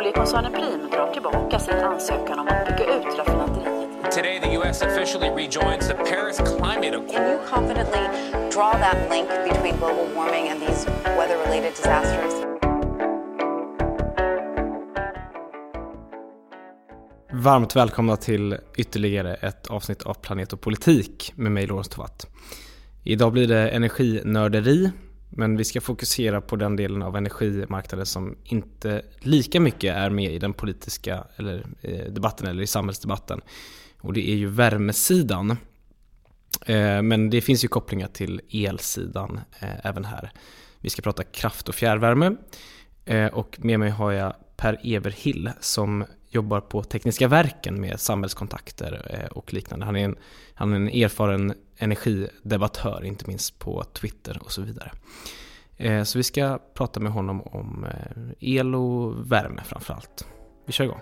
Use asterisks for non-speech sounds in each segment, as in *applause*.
Oljekoncernen Prim drar tillbaka sin ansökan om att bygga ut raffinaderiet. Today, the U.S. officially rejoins the Paris Climate Accord. Can you confidently draw that link between global warming and these weather related disasters? Varmt välkomna till ytterligare ett avsnitt av Planet och politik med mig Lorentz Tovatt. Idag blir det energinörderi, men vi ska fokusera på den delen av energimarknaden som inte lika mycket är med i den politiska eller, eh, debatten eller i samhällsdebatten. Och det är ju värmesidan. Eh, men det finns ju kopplingar till elsidan eh, även här. Vi ska prata kraft och fjärrvärme. Och med mig har jag Per Everhill som jobbar på Tekniska verken med samhällskontakter eh, och liknande. Han är en, han är en erfaren energidebattör, inte minst på Twitter och så vidare. Eh, så vi ska prata med honom om eh, el och värme framförallt. Vi kör igång.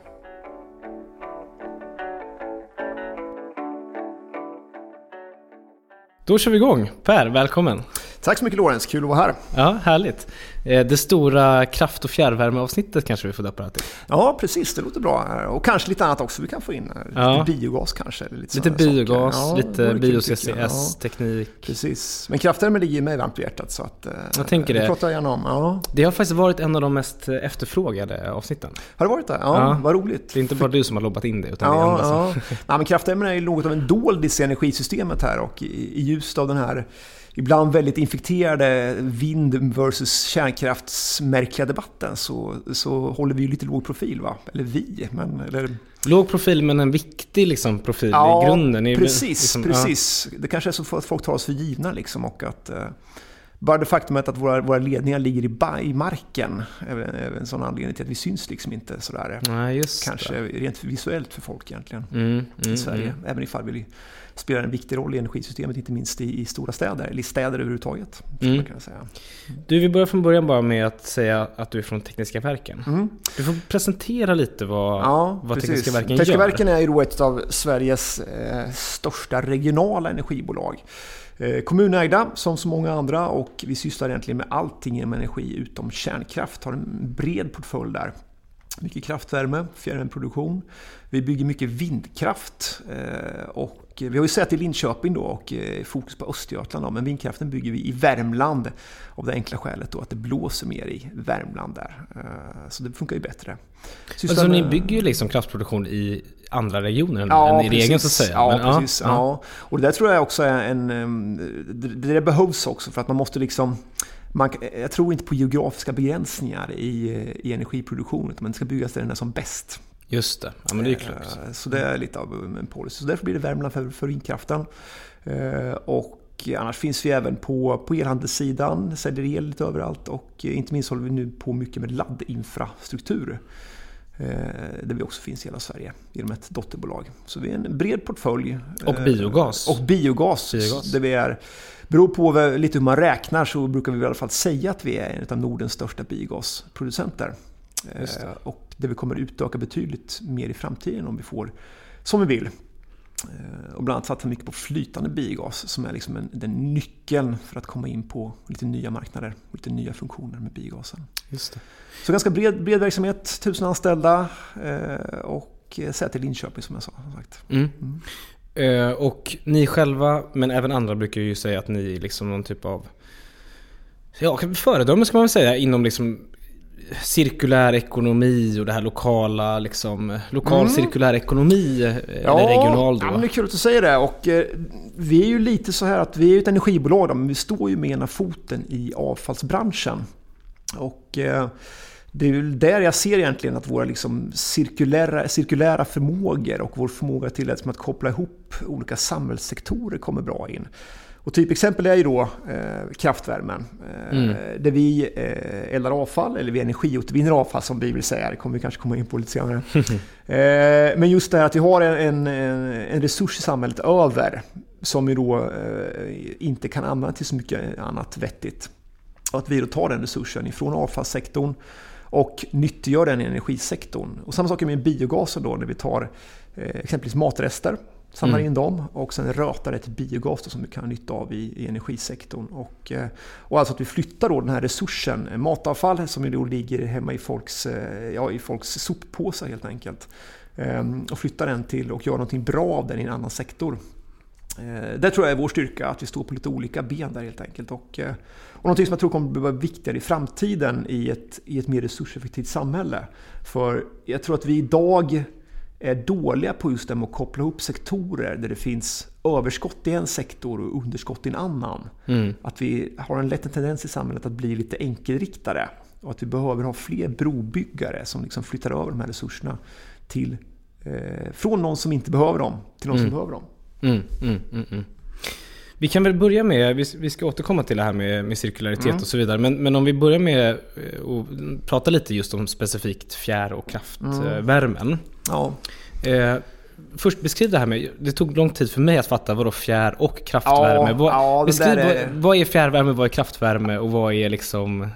Då kör vi igång. Per, välkommen. Tack så mycket Lorenz, kul att vara här. Ja, härligt. Eh, det stora kraft och fjärrvärmeavsnittet kanske vi får döpa det till. Ja, precis. Det låter bra. Och kanske lite annat också vi kan få in. Lite ja. biogas kanske. Lite, lite biogas, ja, lite bio-CCS-teknik. Ja, precis. Men kraftvärme ligger mig varmt i hjärtat. Så att, eh, jag tänker det. Det pratar jag gärna om. Ja. Det har faktiskt varit en av de mest efterfrågade avsnitten. Har det varit det? Ja, ja. vad roligt. Det är inte bara du som har lobbat in det, utan ja, det är andra ja. som... Nej, men kraftvärmen är ju något av en doldis i energisystemet här och i, i ljuset av den här ibland väldigt infekterade vind versus kärnkraftsmärkliga debatten så, så håller vi ju lite låg profil. Va? Eller vi. Men, eller... Låg profil men en viktig liksom, profil ja, i grunden. Ja, precis. Liksom, precis. Ja. Det kanske är så att folk tar oss för givna. Liksom, och att, uh, bara det faktumet att våra, våra ledningar ligger i, i marken är en sån anledning till att vi syns liksom inte sådär. Nej, just kanske det. rent visuellt för folk egentligen. Mm, mm, i Sverige. Mm. Även ifall vi spelar en viktig roll i energisystemet, inte minst i, i stora städer, eller i städer överhuvudtaget. Mm. Du, vi börjar från början bara med att säga att du är från Tekniska Verken. Mm. Du får presentera lite vad, ja, vad Tekniska Verken Tekniska gör. Verken är ju då ett av Sveriges eh, största regionala energibolag. Eh, kommunägda som så många andra och vi sysslar egentligen med allting inom energi utom kärnkraft. Har en bred portfölj där. Mycket kraftvärme, fjärrvärmeproduktion. Vi bygger mycket vindkraft eh, och vi har ju sett i Linköping då och eh, fokus på Östergötland då, men vindkraften bygger vi i Värmland av det enkla skälet då att det blåser mer i Värmland där. Eh, så det funkar ju bättre. Sysslar alltså ni bygger ju liksom kraftproduktion i andra regioner ja, än i egen så att säga? Ja, men, precis. Ja, ja. Och det där tror jag också är en... Det, det behövs också för att man måste liksom... Man, jag tror inte på geografiska begränsningar i, i energiproduktion, utan man ska byggas där den är som bäst. Just det, ja men det är klokt. Eh, så det är lite av en policy. Så därför blir det Värmland för, för vindkraften. Eh, och annars finns vi även på, på elhandelssidan, säljer el lite överallt och inte minst håller vi nu på mycket med laddinfrastruktur. Eh, där vi också finns i hela Sverige genom ett dotterbolag. Så vi är en bred portfölj. Och biogas. Och biogas. biogas. Där vi är, beror på lite hur man räknar så brukar vi i alla fall säga att vi är en av Nordens största biogasproducenter. Och det vi kommer utöka betydligt mer i framtiden om vi får som vi vill. Eh, och bland annat satsa mycket på flytande biogas som är liksom en, den nyckeln för att komma in på lite nya marknader, lite nya funktioner med biogasen. Just det. Så ganska bred, bred verksamhet, tusen anställda eh, och säte i Linköping som jag sa. Som sagt. Mm. Mm. Eh, och ni själva, men även andra brukar ju säga att ni är liksom någon typ av Ja, föredöme ska man väl säga inom liksom cirkulär ekonomi och det här lokala, liksom, lokal mm. cirkulär ekonomi, eh, ja, eller regional då? Ja, det är kul att du säger det. Och, eh, vi är ju lite så här att vi är ett energibolag då, men vi står ju med ena foten i avfallsbranschen. Och eh, det är väl där jag ser egentligen att våra liksom cirkulära, cirkulära förmågor och vår förmåga till att koppla ihop olika samhällssektorer kommer bra in. Och typexempel är ju då eh, kraftvärmen. Eh, mm. Där vi eh, eldar avfall, eller vi energiåtervinner avfall som vi vill säga. Det kommer vi kanske komma in på lite senare. *laughs* eh, men just det här att vi har en, en, en resurs i samhället över som vi då eh, inte kan använda till så mycket annat vettigt. Och att vi då tar den resursen ifrån avfallssektorn och nyttiggör den i energisektorn. Och samma sak med biogasen då, när vi tar eh, exempelvis matrester samlar in dem och sen rötar det till biogas som vi kan ha nytta av i, i energisektorn. Och, eh, och alltså att vi flyttar då den här resursen, eh, matavfall som då ligger hemma i folks, eh, ja, i folks soppåsar helt enkelt. Ehm, och flyttar den till och gör någonting bra av den i en annan sektor. Det tror jag är vår styrka, att vi står på lite olika ben där helt enkelt. Och, och någonting som jag tror kommer att bli viktigare i framtiden i ett, i ett mer resurseffektivt samhälle. För jag tror att vi idag är dåliga på just det med att koppla ihop sektorer där det finns överskott i en sektor och underskott i en annan. Mm. Att vi har en lätt tendens i samhället att bli lite enkelriktade och att vi behöver ha fler brobyggare som liksom flyttar över de här resurserna till, eh, från någon som inte behöver dem till någon mm. som behöver dem. Mm, mm, mm, mm. vi kan väl börja med, vi, ska återkomma till det här med, med cirkularitet och så vidare. Men, men om vi börjar med att eh, prata lite just om specifikt fjärr och kraftvärmen. Ja. Eh, först beskriv det här med, det tog lång tid för mig att fatta vad då fjärr och kraftvärme. Ja, vad, ja, beskriv är... vad, vad är fjärrvärme, vad är kraftvärme och vad är liksom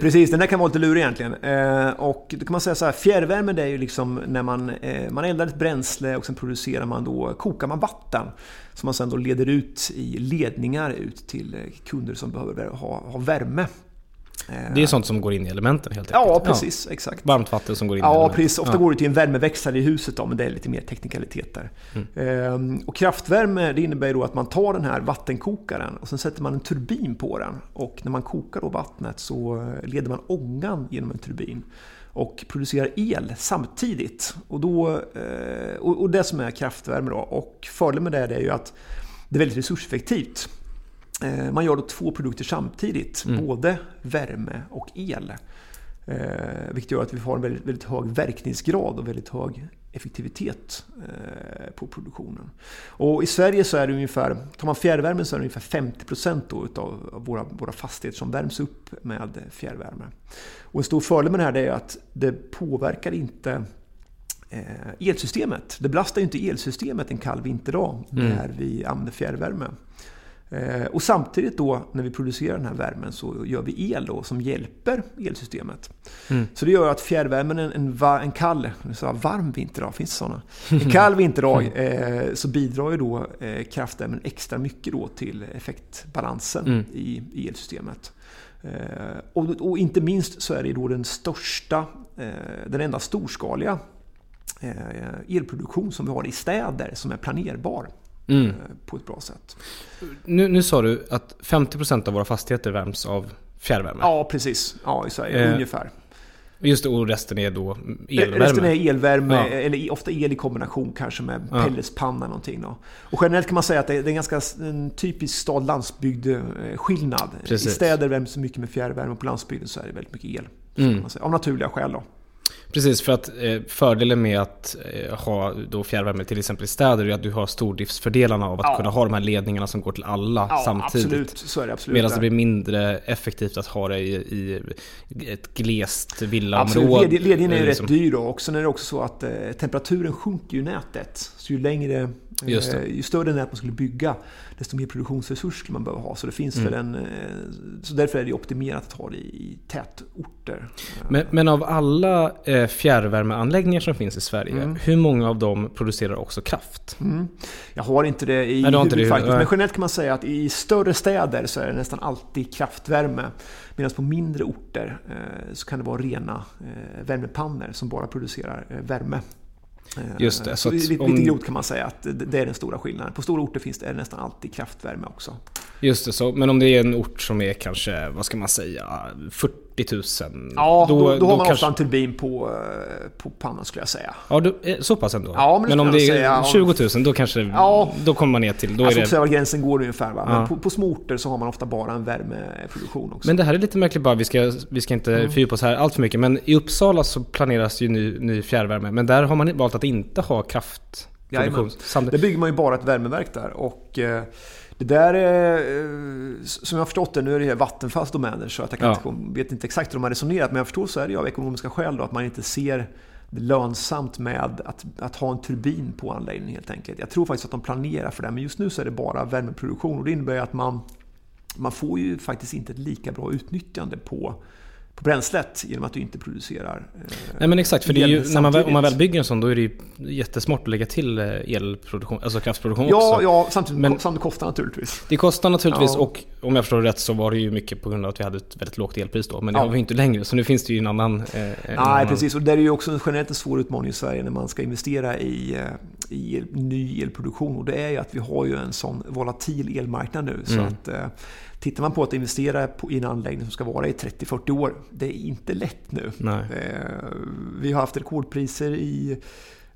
Precis, den där kan vara lite lurig egentligen. Eh, och då kan man säga så här, fjärrvärme det är ju liksom när man, eh, man eldar ett bränsle och sen producerar man då, kokar man vatten. Som man sen då leder ut i ledningar ut till kunder som behöver ha, ha värme. Det är sånt som går in i elementen helt enkelt? Ja, precis. Ja. Exakt. Varmt vatten som går in ja, i elementen? Precis. Ofta ja. går det till en värmeväxlare i huset då, men det är lite mer teknikaliteter. Mm. Ehm, och kraftvärme det innebär då att man tar den här vattenkokaren och sen sätter man en turbin på den. Och när man kokar då vattnet så leder man ångan genom en turbin och producerar el samtidigt. Och, då, eh, och det som är kraftvärme då. Och fördelen med det är ju att det är väldigt resurseffektivt. Eh, man gör då två produkter samtidigt, mm. både värme och el. Eh, vilket gör att vi har en väldigt, väldigt hög verkningsgrad och väldigt hög effektivitet eh, på produktionen. Och I Sverige så är det ungefär, tar man fjärrvärmen så är det ungefär 50% av våra, våra fastigheter som värms upp med fjärrvärme. Och en stor fördel med det här är att det påverkar inte elsystemet. Det belastar ju inte elsystemet en kall vinterdag mm. när vi använder fjärrvärme. Eh, och samtidigt då när vi producerar den här värmen så gör vi el då, som hjälper elsystemet. Mm. Så det gör att fjärrvärmen en, en, en kall, så varm vinterdag, finns det sådana? En *laughs* kall vinterdag eh, så bidrar ju då eh, kraftvärmen extra mycket då till effektbalansen mm. i, i elsystemet. Eh, och, och, inte minst så är det då den största, eh, den enda storskaliga eh, elproduktion som vi har i städer som är planerbar mm. Eh, på ett bra sätt. Nu, nu sa du att 50% av våra fastigheter värms av fjärrvärme. Ja, precis. Ja, i Sverige. Eh, ungefär. Just det, och resten är då elvärme? Resten är elvärme, ja. eller ofta el i kombination kanske med ja. pelletspanna någonting. Då. Och generellt kan man säga att det är en ganska en typisk stad-landsbygd-skillnad. Eh, I städer värms det mycket med fjärrvärme, och på landsbygden så är det väldigt mycket el. Mm. Av naturliga skäl då. Precis, för att eh, fördelen med att eh, ha då fjärrvärme till exempel i städer är att du har stordriftsfördelarna av att ja. kunna ha de här ledningarna som går till alla ja, samtidigt. Absolut, så är det absolut. Medan det blir mindre effektivt att ha det i, i ett glest villaområde. Absolut, ledningen är ju liksom. rätt dyr då. Och sen är det också så att eh, temperaturen sjunker ju i nätet. Så ju längre ju större nät man skulle bygga, desto mer produktionsresurser skulle man behöva ha. Så, det finns mm. en, eh, så därför är det optimerat att ha det i tätorter. Men, men av alla eh, fjärrvärmeanläggningar som finns i Sverige, mm. hur många av dem producerar också kraft? Mm. Jag har inte det i Nej, huvudet det, faktiskt. Men generellt kan man säga att i större städer så är det nästan alltid kraftvärme. Medan på mindre orter så kan det vara rena värmepannor som bara producerar värme. Eh, Just det. Så, lite, om... grovt kan man säga att det är den stora skillnaden. På stora orter finns det nästan alltid kraftvärme också. Just det, så, men om det är en ort som är kanske, vad ska man säga, 40 000? Ja, då, då, då har man kanske... ofta en turbin på, eh, på pannan skulle jag säga. Ja, då, eh, så pass ändå? Ja, men, men om det är säga, 20 000 då kanske, ja, då kommer man ner till... Då alltså, är det... var gränsen går ungefär. Va? Ja. Men på, på små orter så har man ofta bara en värmeproduktion också. Men det här är lite märkligt bara, vi ska, vi ska inte mm. fördjupa oss här allt för mycket. Men i Uppsala så planeras ju ny, ny fjärrvärme. Men där har man valt att inte ha kraftproduktion. Jajamän. Det bygger man ju bara ett värmeverk där. Och, eh, det där är, eh, som jag har förstått det, nu är det Vattenfalls domäner så att jag kan ja. inte, vet inte exakt hur de har resonerat. Men jag förstår så är det av ekonomiska skäl då, att man inte ser det lönsamt med att, att ha en turbin på anläggningen helt enkelt. Jag tror faktiskt att de planerar för det, men just nu så är det bara värmeproduktion och det innebär att man, man får ju faktiskt inte ett lika bra utnyttjande på på bränslet genom att du inte producerar eh, Nej men exakt, för det är ju, när man, väl- om man väl bygger en sån då är det ju jättesmart att lägga till eh, elproduktion, alltså kraftproduktion Ja, också. ja samtidigt, Men- samtidigt kostar naturligtvis. Det kostar naturligtvis Ja. och om jag förstår det rätt så var det ju mycket på grund av att vi hade ett väldigt lågt elpris då. Men det Ja. har vi inte längre så nu finns det ju en annan... Eh, en Nej, annan precis. Och det är ju också en generellt en svår utmaning i Sverige när man ska investera i, eh, i el, ny elproduktion. Och det är ju att vi har ju en sån volatil elmarknad nu. Så Mm. att eh, tittar man på att investera i en anläggning som ska vara i 30-40 år, det är inte lätt nu. Nej. Eh, vi har haft rekordpriser i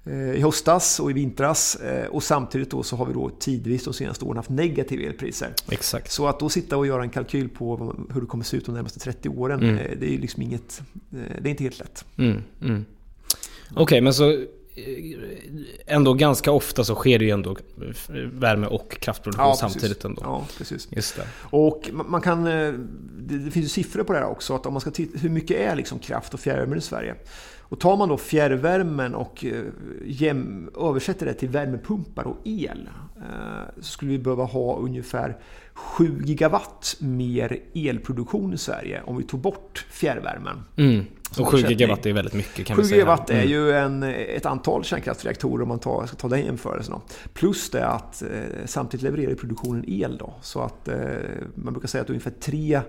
eh, i höstas och i vintras eh, och samtidigt då så har vi då tidvis de senaste åren haft negativa elpriser. Exakt. Så att då sitta och göra en kalkyl på hur det kommer se ut de närmaste 30 åren, Mm. det är liksom inget, det är inte helt lätt. Mm, mm. Okej, men så ändå ganska ofta så sker det ju ändå eh, värme och kraftproduktion Ja, samtidigt ändå. Ja, precis. Just det. Och man kan, eh, det finns ju siffror på det här också, att om man ska titta hur mycket är liksom kraft och fjärrvärme i Sverige? Och tar man då fjärrvärmen och eh, jäm, översätter det till värmepumpar och el eh, så skulle vi behöva ha ungefär 7 gigawatt mer elproduktion i Sverige om vi tog bort fjärrvärmen. Mm. Och 7 ersättning. gigawatt är väldigt mycket kan 7 vi säga. gigawatt är Mm. ju en, ett antal kärnkraftsreaktorer om man tar, ska ta den jämförelsen. då. Plus det att eh, samtidigt levererar produktionen el. Då, så att eh, man brukar säga att ungefär 3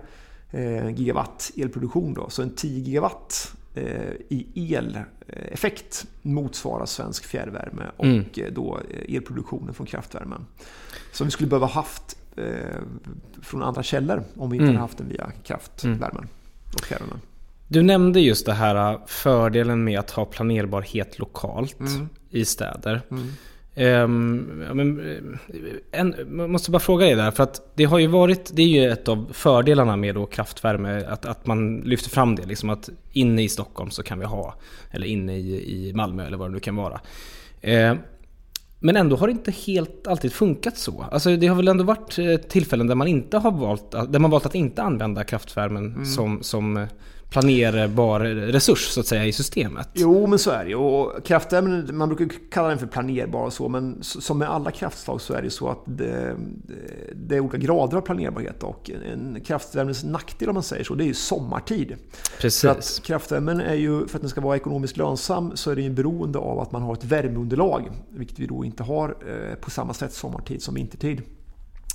eh, gigawatt elproduktion. Då, så en 10 gigawatt eh, i eleffekt motsvarar svensk fjärrvärme och Mm. eh, då eh, elproduktionen från kraftvärmen. Som vi skulle behöva haft från andra källor om vi inte Mm. hade haft den via kraftvärmen och fjärrvärmen. Du nämnde just det här äh, fördelen med att ha planerbarhet lokalt Mm. i städer. Mm. Ja, men, eh, en, måste bara fråga dig där, för att det har ju varit, det är ju ett av fördelarna med då kraftvärme, att, att man lyfter fram det, liksom att inne i Stockholm så kan vi ha, eller inne i, i Malmö eller vad det nu kan vara. Ehm, men ändå har det inte helt alltid funkat så. Alltså det har väl ändå varit eh, tillfällen där man inte har valt, där man valt att inte använda kraftvärmen som, som eh, planerbar resurs så att säga i systemet. Jo, men så är det ju. Och kraftvärmen, man brukar kalla den för planerbar och så, men som med alla kraftslag så är det så att det, det är olika grader av planerbarhet. Och en kraftvärmens nackdel om man säger så, det är ju sommartid. För att Precis. kraftvärmen är ju, för att den ska vara ekonomiskt lönsam, så är den ju beroende av att man har ett värmeunderlag. Vilket vi då inte har eh, på samma sätt sommartid som vintertid.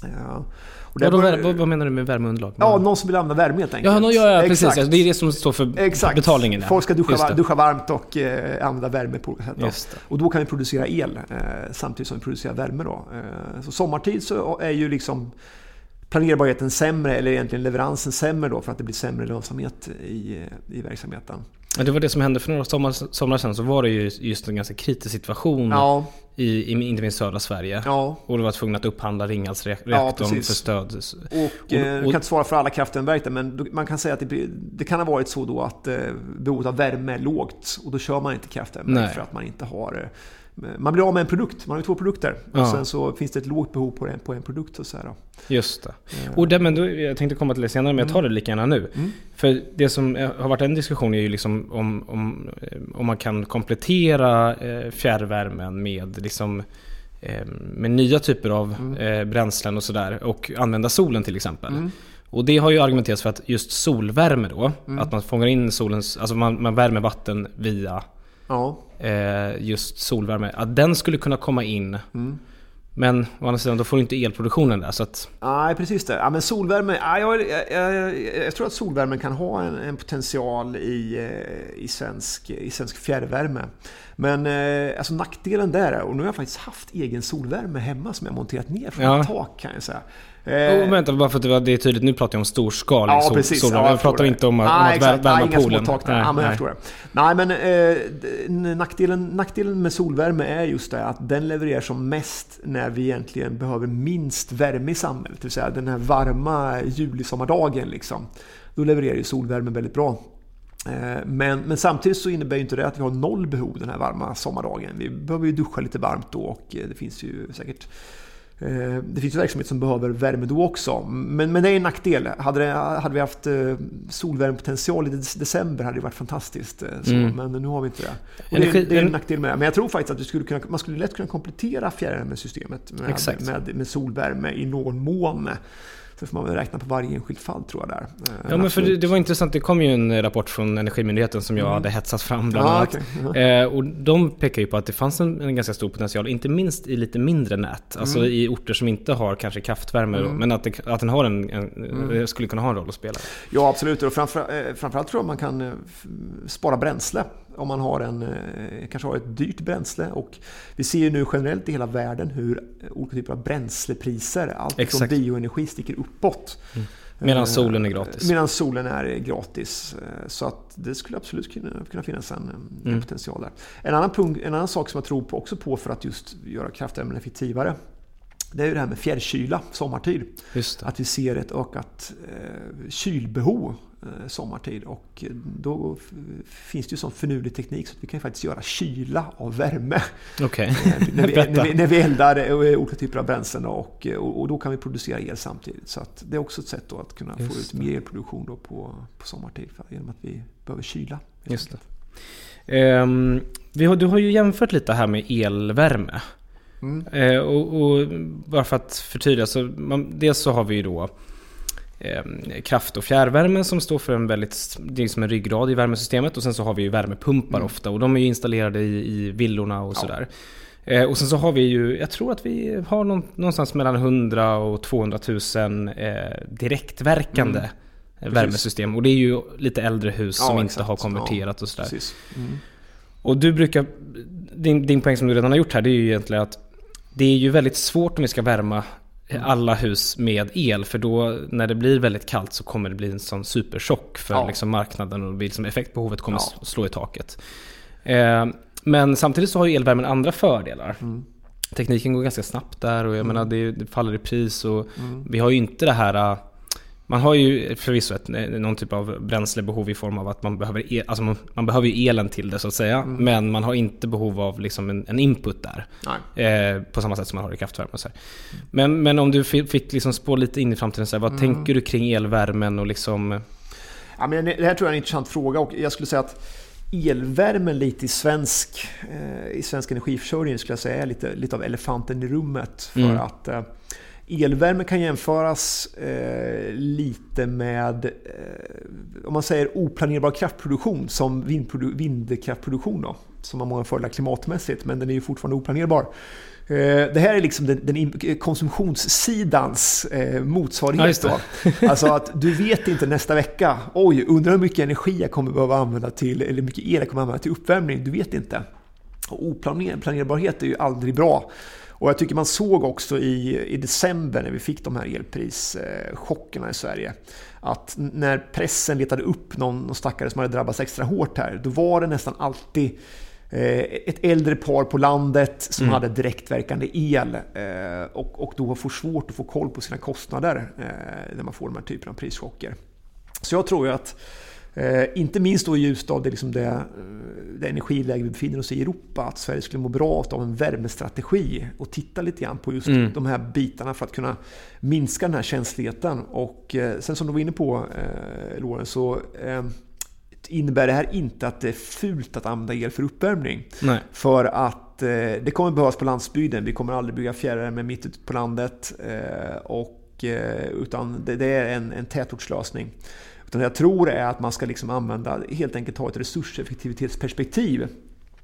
Ja. Och Vadå, bör- vär- vad, menar du med värmeunderlag? Ja, någon som vill använda värme helt enkelt. Ja, no, ja, ja precis. Exakt. Det är det som står för Exakt. betalningen. ja. Folk ska duscha, duscha varmt och eh, använda värme på olika sätt. Då. Och då kan vi producera el eh, samtidigt som vi producerar värme. Då. Eh, så sommartid så är ju liksom planerbarheten sämre, eller egentligen leveransen sämre då för att det blir sämre lönsamhet i, i verksamheten. Det var det som hände för några sommar, somrar sedan. Så var det ju just en ganska kritisk situation Ja, i, i inte minst södra Sverige. ja. Och det var tvungna att upphandla Ringhalsreaktorn Ja, för stöd. Och, eh, jag kan inte svara för alla kraftvärmeverk där, men man kan säga att det, det kan ha varit så då att eh, behovet av värme är lågt och då kör man inte kraftvärmeverk Nej. för att man inte har eh, man blir av med en produkt, man har ju två produkter. Och Ja. sen så finns det ett lågt behov på en, på en produkt. Så här. Just det. Och det, men då, jag tänkte komma till det senare, men jag tar det lika gärna nu. Mm. För det som eh, har varit en diskussion är ju liksom om, om, eh, om man kan komplettera eh, fjärrvärmen med liksom eh, med nya typer av eh, bränslen och sådär och använda solen till exempel. Mm. Och det har ju argumenterats för att just solvärme då, att man fångar in solens, alltså man, man värmer vatten via Ja. eh, just solvärme, att den skulle kunna komma in. Mm. Men å andra sidan, då får du inte elproduktionen där. Så att, Nej, precis det. Ja, men solvärme, ja, jag, jag, jag, jag tror att solvärmen kan ha en, en potential i, eh, i, svensk, i svensk fjärrvärme. Men eh, alltså nackdelen där är, och nu har jag faktiskt haft egen solvärme hemma som jag monterat ner från Ja. ett tak kan jag säga. Oh, Eh, vänta, bara för att det är tydligt, nu pratar jag om storskalig Ja, sol, precis. solvärme. Ja, jag pratar inte om, att- om Nej, att värma Nej, inga poolen. där. Nej, ja, men jag nej. förstår det. Nej, men eh, nackdelen, nackdelen med solvärme är just det att den levererar som mest när vi egentligen behöver minst värme i samhället. Det vill säga den här varma julisommardagen. Liksom. Då levererar ju solvärmen väldigt bra. Eh, Men, men samtidigt så innebär inte det att vi har noll behov den här varma sommardagen. Vi behöver ju duscha lite varmt då och eh, det finns ju säkert det finns ju verksamhet som behöver värme då också. Men, men det är en nackdel. Hade, det, hade vi haft eh, solvärmepotential i dec- december hade det varit fantastiskt. eh, Så, Mm. Men nu har vi inte det. Och det, är- det är en nackdel med det. Men jag tror faktiskt att vi skulle kunna, man skulle lätt kunna komplettera fjärrvärmesystemet med, med, med solvärme i någon mån. Så får man väl räkna på varje enskilt fall tror jag där. Ja men för det, det, var intressant, det kom ju en rapport från Energimyndigheten som jag mm. hade hetsat fram bland annat. Ah, okay. uh-huh. och de pekar ju på att det fanns en, en, ganska stor potential, inte minst i lite mindre nät. Alltså mm. i orter som inte har kanske kraftvärme, mm. men att, det, att den har en, en mm. skulle kunna ha en roll att spela. Ja absolut, och framför, framförallt tror jag man kan spara bränsle om man har en, eh, kanske har ett dyrt bränsle. Och vi ser ju nu generellt i hela världen hur olika typer av bränslepriser, allt Exakt. från bioenergi sticker uppåt. Mm. Medan solen är gratis. Medan solen är gratis. Eh, så att det skulle absolut kunna, finnas en, mm. potential där. En annan, punkt, en annan sak som jag tror på, också på för att just göra kraftvärmen effektivare det är ju det här med fjärrkyla sommartid. Att vi ser ett ökat eh, kylbehov Eh, sommartid. Och då finns det ju sån finurlig teknik så att vi kan faktiskt göra kyla av värme. Okay. när, vi, när, vi, när vi eldar eh, olika typer av bränslen och, och, då kan vi producera el samtidigt. Så det är också ett sätt att kunna Just få ut mer elproduktion då på, på sommartid genom att vi behöver kyla. Just. Um, vi har, du har ju jämfört lite här med elvärme. Mm. Uh, och, och, bara för att förtydliga, så man, dels så har vi ju då eh, kraft och fjärrvärme som står för en väldigt, det är som en ryggrad i värmesystemet och sen så har vi ju värmepumpar mm. ofta och de är ju installerade i, i villorna och ja. sådär. Eh, och sen så har vi ju, jag tror att vi har någon, någonstans mellan 100 och 200 000 eh, direktverkande mm. värmesystem. Och det är ju lite äldre hus ja, som exakt. inte har konverterat ja, och sådär. Mm. Och du brukar, din, din poäng som du redan har gjort här, det är ju egentligen att det är ju väldigt svårt om vi ska värma alla hus med el. För då när det blir väldigt kallt så kommer det bli en sån superchock för ja. liksom marknaden och liksom effektbehovet kommer ja. slå i taket. Eh, men samtidigt så har ju elvärmen andra fördelar. Mm. Tekniken går ganska snabbt där och jag mm. menar det, det, faller i pris och mm. vi har ju inte det här man har ju förvisso ett, någon typ av bränslebehov i form av att man behöver, el, alltså man, man behöver ju elen till det så att säga. Mm. Men man har inte behov av liksom en, en input där. Eh, på samma sätt som man har i kraftvärme. Och så men, men om du fick liksom spå lite in i framtiden, så här, vad mm. tänker du kring elvärmen och liksom... Ja, men det här tror jag är en intressant fråga och jag skulle säga att elvärmen lite i svensk, eh, i svensk energiförsörjning skulle jag säga är lite, lite av elefanten i rummet. För mm. att eh, Elvärme kan jämföras eh, lite med, eh, om man säger oplanerbar kraftproduktion som vindprodu vindkraftproduktion då, som har många fördelar klimatmässigt, men den är ju fortfarande oplanerbar. Eh, det här är liksom den, den konsumtionssidans eh, motsvarighet. Ja, alltså att du vet inte nästa vecka, oj, undrar hur mycket energi jag kommer behöva använda till, eller hur mycket el jag kommer använda till uppvärmning. Du vet inte. Och oplanerbarhet är ju aldrig bra. Och jag tycker man såg också i, i december när vi fick de här elprischockerna i Sverige att när pressen letade upp någon, någon stackare som hade drabbats extra hårt här, då var det nästan alltid eh, ett äldre par på landet som mm. hade direktverkande el eh, och, och då får svårt att få koll på sina kostnader eh, när man får de här typerna av prischocker. Så jag tror ju att Eh, inte minst då i ljuset av det, liksom det, eh, det energiläge vi befinner oss i i Europa, att Sverige skulle må bra av en värmestrategi och titta lite grann på just mm. de här bitarna för att kunna minska den här känsligheten. Och eh, sen som du var inne på, eh, Loren, så eh, innebär det här inte att det är fult att använda el för uppvärmning. Nej. För att eh, det kommer behövas på landsbygden. Vi kommer aldrig bygga fjärrvärme mitt ute på landet. Eh, och, eh, utan det, det, är en, en tätortslösning. Utan jag tror är att man ska liksom använda, helt enkelt ha ett resurseffektivitetsperspektiv.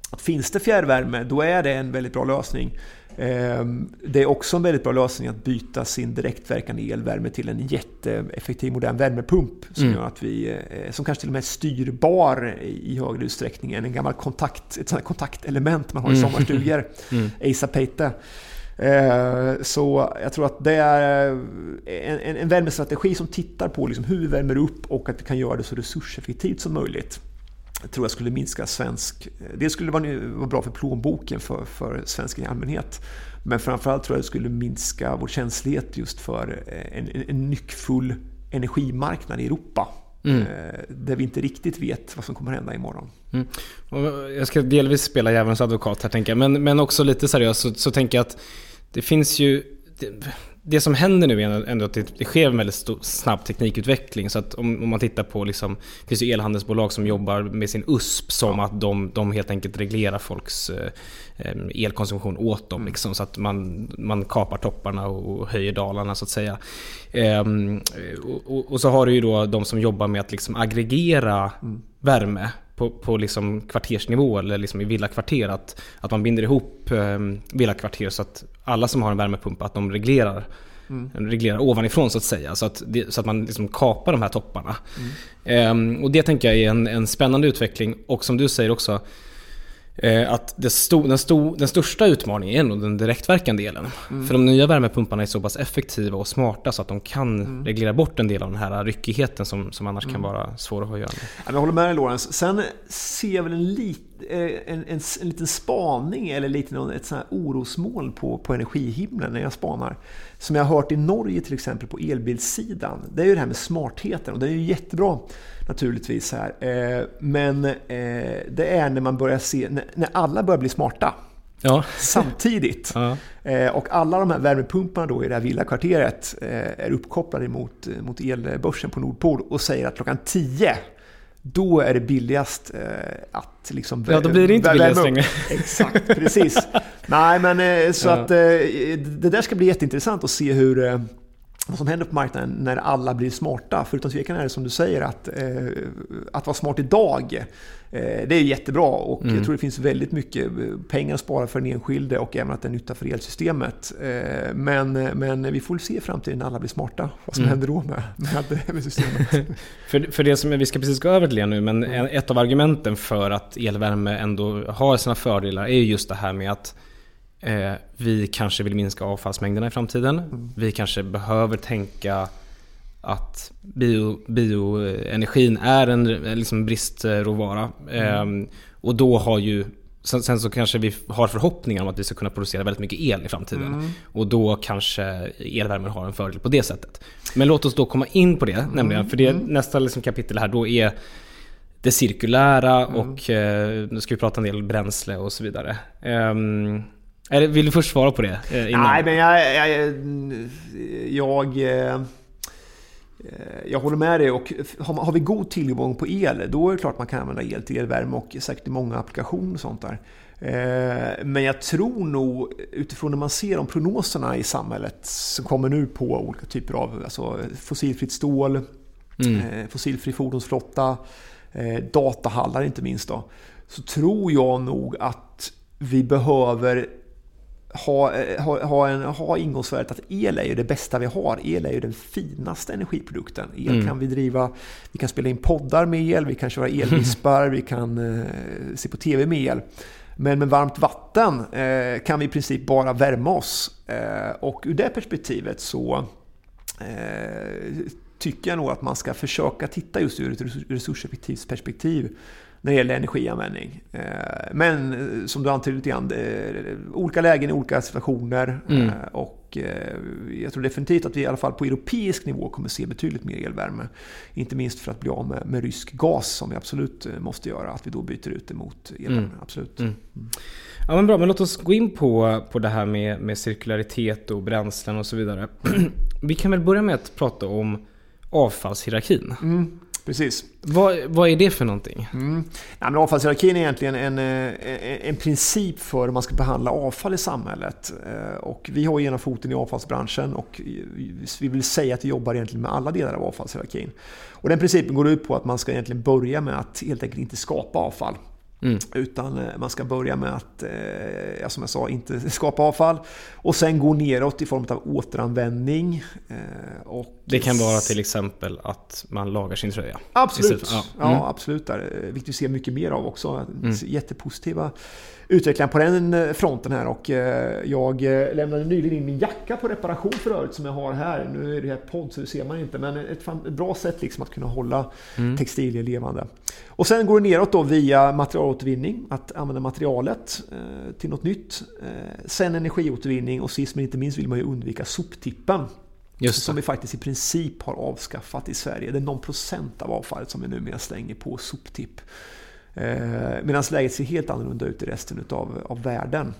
Att finns det fjärrvärme, då är det en väldigt bra lösning. Ehm, det är också en väldigt bra lösning att byta sin direktverkande elvärme till en jätteeffektiv modern värmepump som mm. gör att vi, eh, som kanske till och med är styrbar i högre utsträckning än en gammal kontakt, ett kontaktelement man har i mm. sommarstugor, *laughs* mm. ASAP. Eh, Eh, så jag tror att det är en, en, värmestrategi som tittar på liksom hur vi värmer upp och att vi kan göra det så resurseffektivt som möjligt. Jag tror jag skulle minska svensk... Det skulle vara, vara bra för plånboken för, för svensken i allmänhet. Men framförallt tror jag det skulle minska vår känslighet just för en, en, en nyckfull energimarknad i Europa. Mm. Eh, där vi inte riktigt vet vad som kommer hända imorgon. Mm. jag ska delvis spela djävulens advokat här tänker jag. Men, men också lite seriöst så, så tänker jag att det finns ju... Det, det som händer nu är ändå att det, det sker en väldigt stor, snabb teknikutveckling. Så att om, om man tittar på, liksom, det finns ju elhandelsbolag som jobbar med sin USP som att de, de helt enkelt reglerar folks eh, elkonsumtion åt dem. Mm. Liksom, så att man, man kapar topparna och höjer dalarna så att säga. Ehm, och, och, så har du ju då de som jobbar med att liksom aggregera mm. värme på, på liksom kvartersnivå eller liksom i villakvarter. Att, att man binder ihop eh, villakvarter så att alla som har en värmepump att de reglerar Mm. reglerar ovanifrån så att säga. Så att, det, så att man liksom kapar de här topparna. Mm. Eh, och det tänker jag är en, en spännande utveckling. Och som du säger också, att det sto, den, sto, den största utmaningen är nog den direktverkande elen. Mm. För de nya värmepumparna är så pass effektiva och smarta så att de kan mm. reglera bort en del av den här ryckigheten som, som annars mm. kan vara svår att ha att göra med. Jag håller med dig Lorenz. Sen ser jag väl en, lit, eh, en, en, en liten spaning eller lite ett sånt här orosmoln på, på energihimlen när jag spanar. Som jag har hört i Norge till exempel på elbilssidan. Det är ju det här med smartheten och det är ju jättebra naturligtvis här. Eh, men eh, det är när man börjar se, när alla börjar bli smarta. Ja. Samtidigt. *laughs* Ja. Eh, och alla de här värmepumparna då i det här villakvarteret är uppkopplade mot, mot elbörsen på Nordpol och säger att klockan 10 då är det billigast att liksom... Ja, då blir det inte billigast längre. *laughs* Exakt, precis. Nej, men så ja. att det där ska bli jätteintressant att se hur vad som händer på marknaden när alla blir smarta. För utan tvekan är det som du säger att, eh, att vara smart idag, eh, det är jättebra och mm. jag tror det finns väldigt mycket pengar att spara för den enskilde och även att det är nytta för elsystemet. Eh, men, men vi får se i framtiden när alla blir smarta, vad som mm. händer då med, med, med systemet. *laughs* för, för det som vi ska precis gå över till det nu, men mm. ett av argumenten för att elvärme ändå har sina fördelar är just det här med att Eh, vi kanske vill minska avfallsmängderna i framtiden. Mm. Vi kanske behöver tänka att bio, bioenergin är en liksom bristråvara. Mm. Eh, och då har ju Sen, sen, så kanske vi har förhoppningar om att vi ska kunna producera väldigt mycket el i framtiden. Mm. Och då kanske elvärmen har en fördel på det sättet. Men låt oss då komma in på det, mm. nämligen. För det mm. nästa liksom kapitel här då är det cirkulära mm. och eh, nu ska vi prata en del bränsle och så vidare. Um, vill du först svara på det? Eh? Nej, men jag... Jag, jag, eh, jag håller med dig och har, vi god tillgång på el då är det klart man kan använda el till elvärme och säkert i många applikationer och sånt där. Eh, men jag tror nog utifrån när man ser de prognoserna i samhället som kommer nu på olika typer av alltså fossilfritt stål, mm. fossilfri fordonsflotta, datahallar inte minst då. Så tror jag nog att vi behöver ha, eh, ha, ha, en, ha ingångsvärdet att el är ju det bästa vi har. El är ju den finaste energiprodukten. El mm. kan vi driva, vi kan spela in poddar med el, vi kan köra elvispar, *laughs* vi kan eh, se på TV med el. Men med varmt vatten eh, kan vi i princip bara värma oss. Eh, och ur det perspektivet så eh, tycker jag nog att man ska försöka titta just ur ett resurseffektivt perspektiv när det gäller energianvändning. Eh, men eh, som du antydde lite grann, olika lägen i olika situationer. Mm. Eh, och jag tror definitivt att vi i alla fall på europeisk nivå kommer se betydligt mer elvärme. Inte minst för att bli av med, med rysk gas som vi absolut måste göra. Att vi då byter ut det mot elvärme. Mm. Absolut. Mm. mm. Ja men bra, men låt oss gå in på, på det här med, med cirkularitet och bränslen och så vidare. *clears throat* vi kan väl börja med att prata om avfallshierarkin. Mm. Precis. Vad, vad är det för någonting? Mm. Ja, men avfallshierarkin är egentligen en, en, eh, en princip för hur man ska behandla avfall i samhället. Eh, och vi har ena foten i avfallsbranschen och vi vill säga att vi jobbar egentligen med alla delar av avfallshierarkin. Och den principen går ut på att man ska egentligen börja med att helt enkelt inte skapa avfall. Mm. Utan eh, man ska börja med att, eh, som jag sa, inte *laughs* skapa avfall. Och sen gå neråt i form av återanvändning. Eh, och det kan vara till exempel att man lagar sin tröja. Absolut, ja. Mm. ja absolut. Där. Vilket vi ser mycket mer av också. Mm. Jättepositiva utvecklingen på den eh, fronten här och eh, jag eh, lämnade nyligen in min jacka på reparation för övrigt som jag har här. Nu är det här podd så det ser man inte men ett, bra sätt liksom att kunna hålla mm. textilier levande. Och sen går det neråt då via materialåtervinning, att använda materialet till något nytt. Sen energiåtervinning och sist men inte minst vill man ju undvika soptippen. Som vi faktiskt i princip har avskaffat i Sverige. Det är någon procent av avfallet som vi numera slänger på soptipp. Eh, Medan läget ser helt annorlunda ut i resten av, av världen.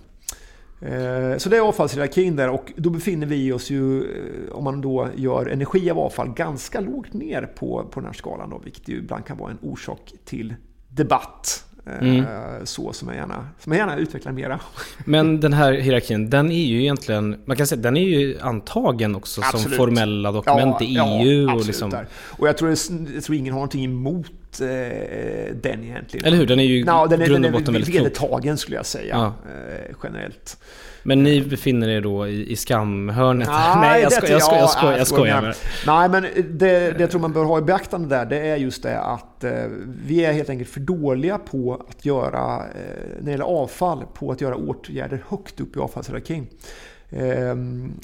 Eh, Så det är avfallshierarkin där och då befinner vi oss ju, eh, om man då gör energi av avfall, ganska lågt ner på, på den här skalan då, vilket ju ibland kan vara en orsak till debatt. Eh, Så som jag, gärna, som jag gärna utvecklar mera. *laughs* Men den här hierarkin, den är ju egentligen, man kan säga den är ju antagen också som Absolut. formella dokument i EU. och absolut liksom, där. och jag tror, jag tror ingen har någonting emot eh, den egentligen. eller hur? Den är ju Ja, den är, grund den och är botten väldigt klok. vedertagen skulle jag säga, Ja. eh, generellt. Men ni befinner er då i, i skamhörnet? Nej, *laughs* Nej, jag tror jag skojar, jag ja, skojar, jag skojar. med. med. Nej, men det, det jag tror man bör ha i beaktande där, det är just det att eh, vi är helt enkelt för dåliga på att göra, eh, när det gäller avfall, på att göra åtgärder högt upp i avfallshierarkin. Eh,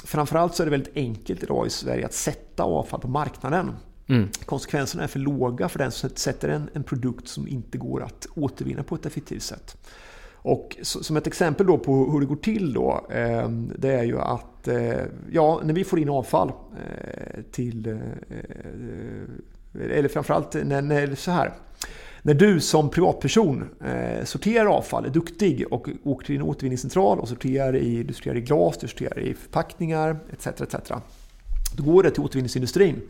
framförallt så är det väldigt enkelt idag i Sverige att sätta avfall på marknaden. Mm. Konsekvenserna är för låga för den som sätter en, en produkt som inte går att återvinna på ett effektivt sätt. Och som ett exempel då på hur det går till då, ehm, det är ju att eh, ja, när vi får in avfall eh, till, eh, eller framförallt när, när, så här, när du som privatperson sorterar avfall, är duktig och åker till din återvinningscentral och sorterar i, du sorterar i glas, du sorterar i förpackningar etc. etc. Då går det till återvinningsindustrin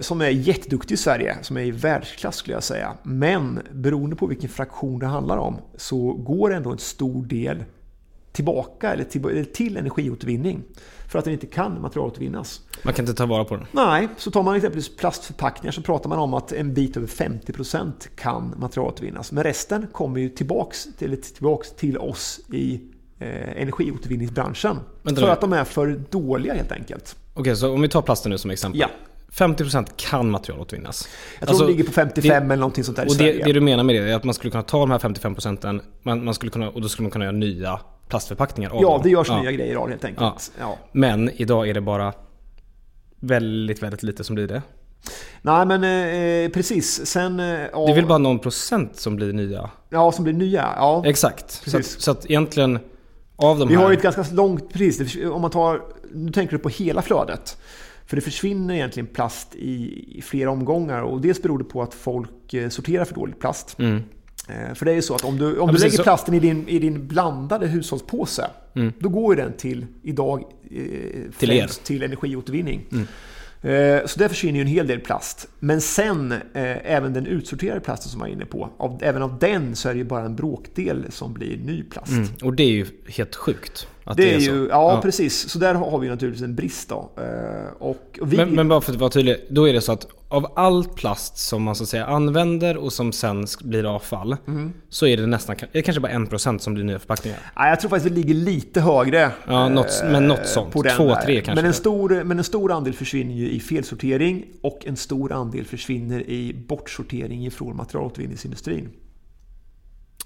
som är jätteduktig i Sverige, som är i världsklass skulle jag säga. Men beroende på vilken fraktion det handlar om så går ändå en stor del tillbaka eller till, eller till energiåtervinning. För att den inte kan materialåtervinnas. Man kan inte ta vara på den. Nej, så tar man exempelvis plastförpackningar så pratar man om att en bit över 50% kan materialåtervinnas. Men resten kommer ju tillbaks, till, tillbaks till oss i eh, energiåtervinningsbranschen. För att de är för dåliga helt enkelt. Okej, så om vi tar plasten nu som exempel. Ja. 50% kan materialåtervinnas. Jag tror det ligger på 55 eller någonting sånt där i Alltså, Och det, Sverige. det du menar med det är att man skulle kunna ta de här 55 procenten man, man skulle kunna, och då skulle man kunna göra nya plastförpackningar av Ja, dem. det görs nya grejer idag helt enkelt. Ja. Men idag är det bara väldigt, väldigt lite som blir det. Nej men eh, precis, sen... Eh, Det är väl bara någon procent som blir nya? Ja, som blir nya. Ja. Exakt. Så att, Precis. så att egentligen av de Vi här... har ju ett ganska långt pris. Det- Om man tar... Nu tänker du på hela flödet. För det försvinner egentligen plast i, i flera omgångar. Och dels beror det på att folk eh, sorterar för dåligt plast. Mm. Eh, För det är ju så att om du, om du precis, lägger plasten i din, i din blandade hushållspåse. Då går ju den till, idag, eh, Mm. Till er. Mm. till energiåtervinning. Eh, Så där försvinner ju en hel del plast. Men sen eh, även den utsorterade plasten som man är inne på. Av, även av den så är det ju bara en bråkdel som blir ny plast. Mm. Och det är ju helt sjukt. Att Det är, så. ju, ja, precis. Så där har vi naturligtvis en brist då. Eh, Och, och vi, Men, men bara för att vara tydlig, då är det så att av all plast som man så att säga använder och som sen blir avfall Mm. så är det nästan, är det kanske bara 1% som blir nya förpackningar. nej, jag tror faktiskt det ligger lite högre. Ja, något- eh, men något sånt. på den Två, tre kanske. Men en, stor, men en stor andel försvinner ju i felsortering och en stor andel försvinner i bortsortering ifrån materialåtervinningsindustrin.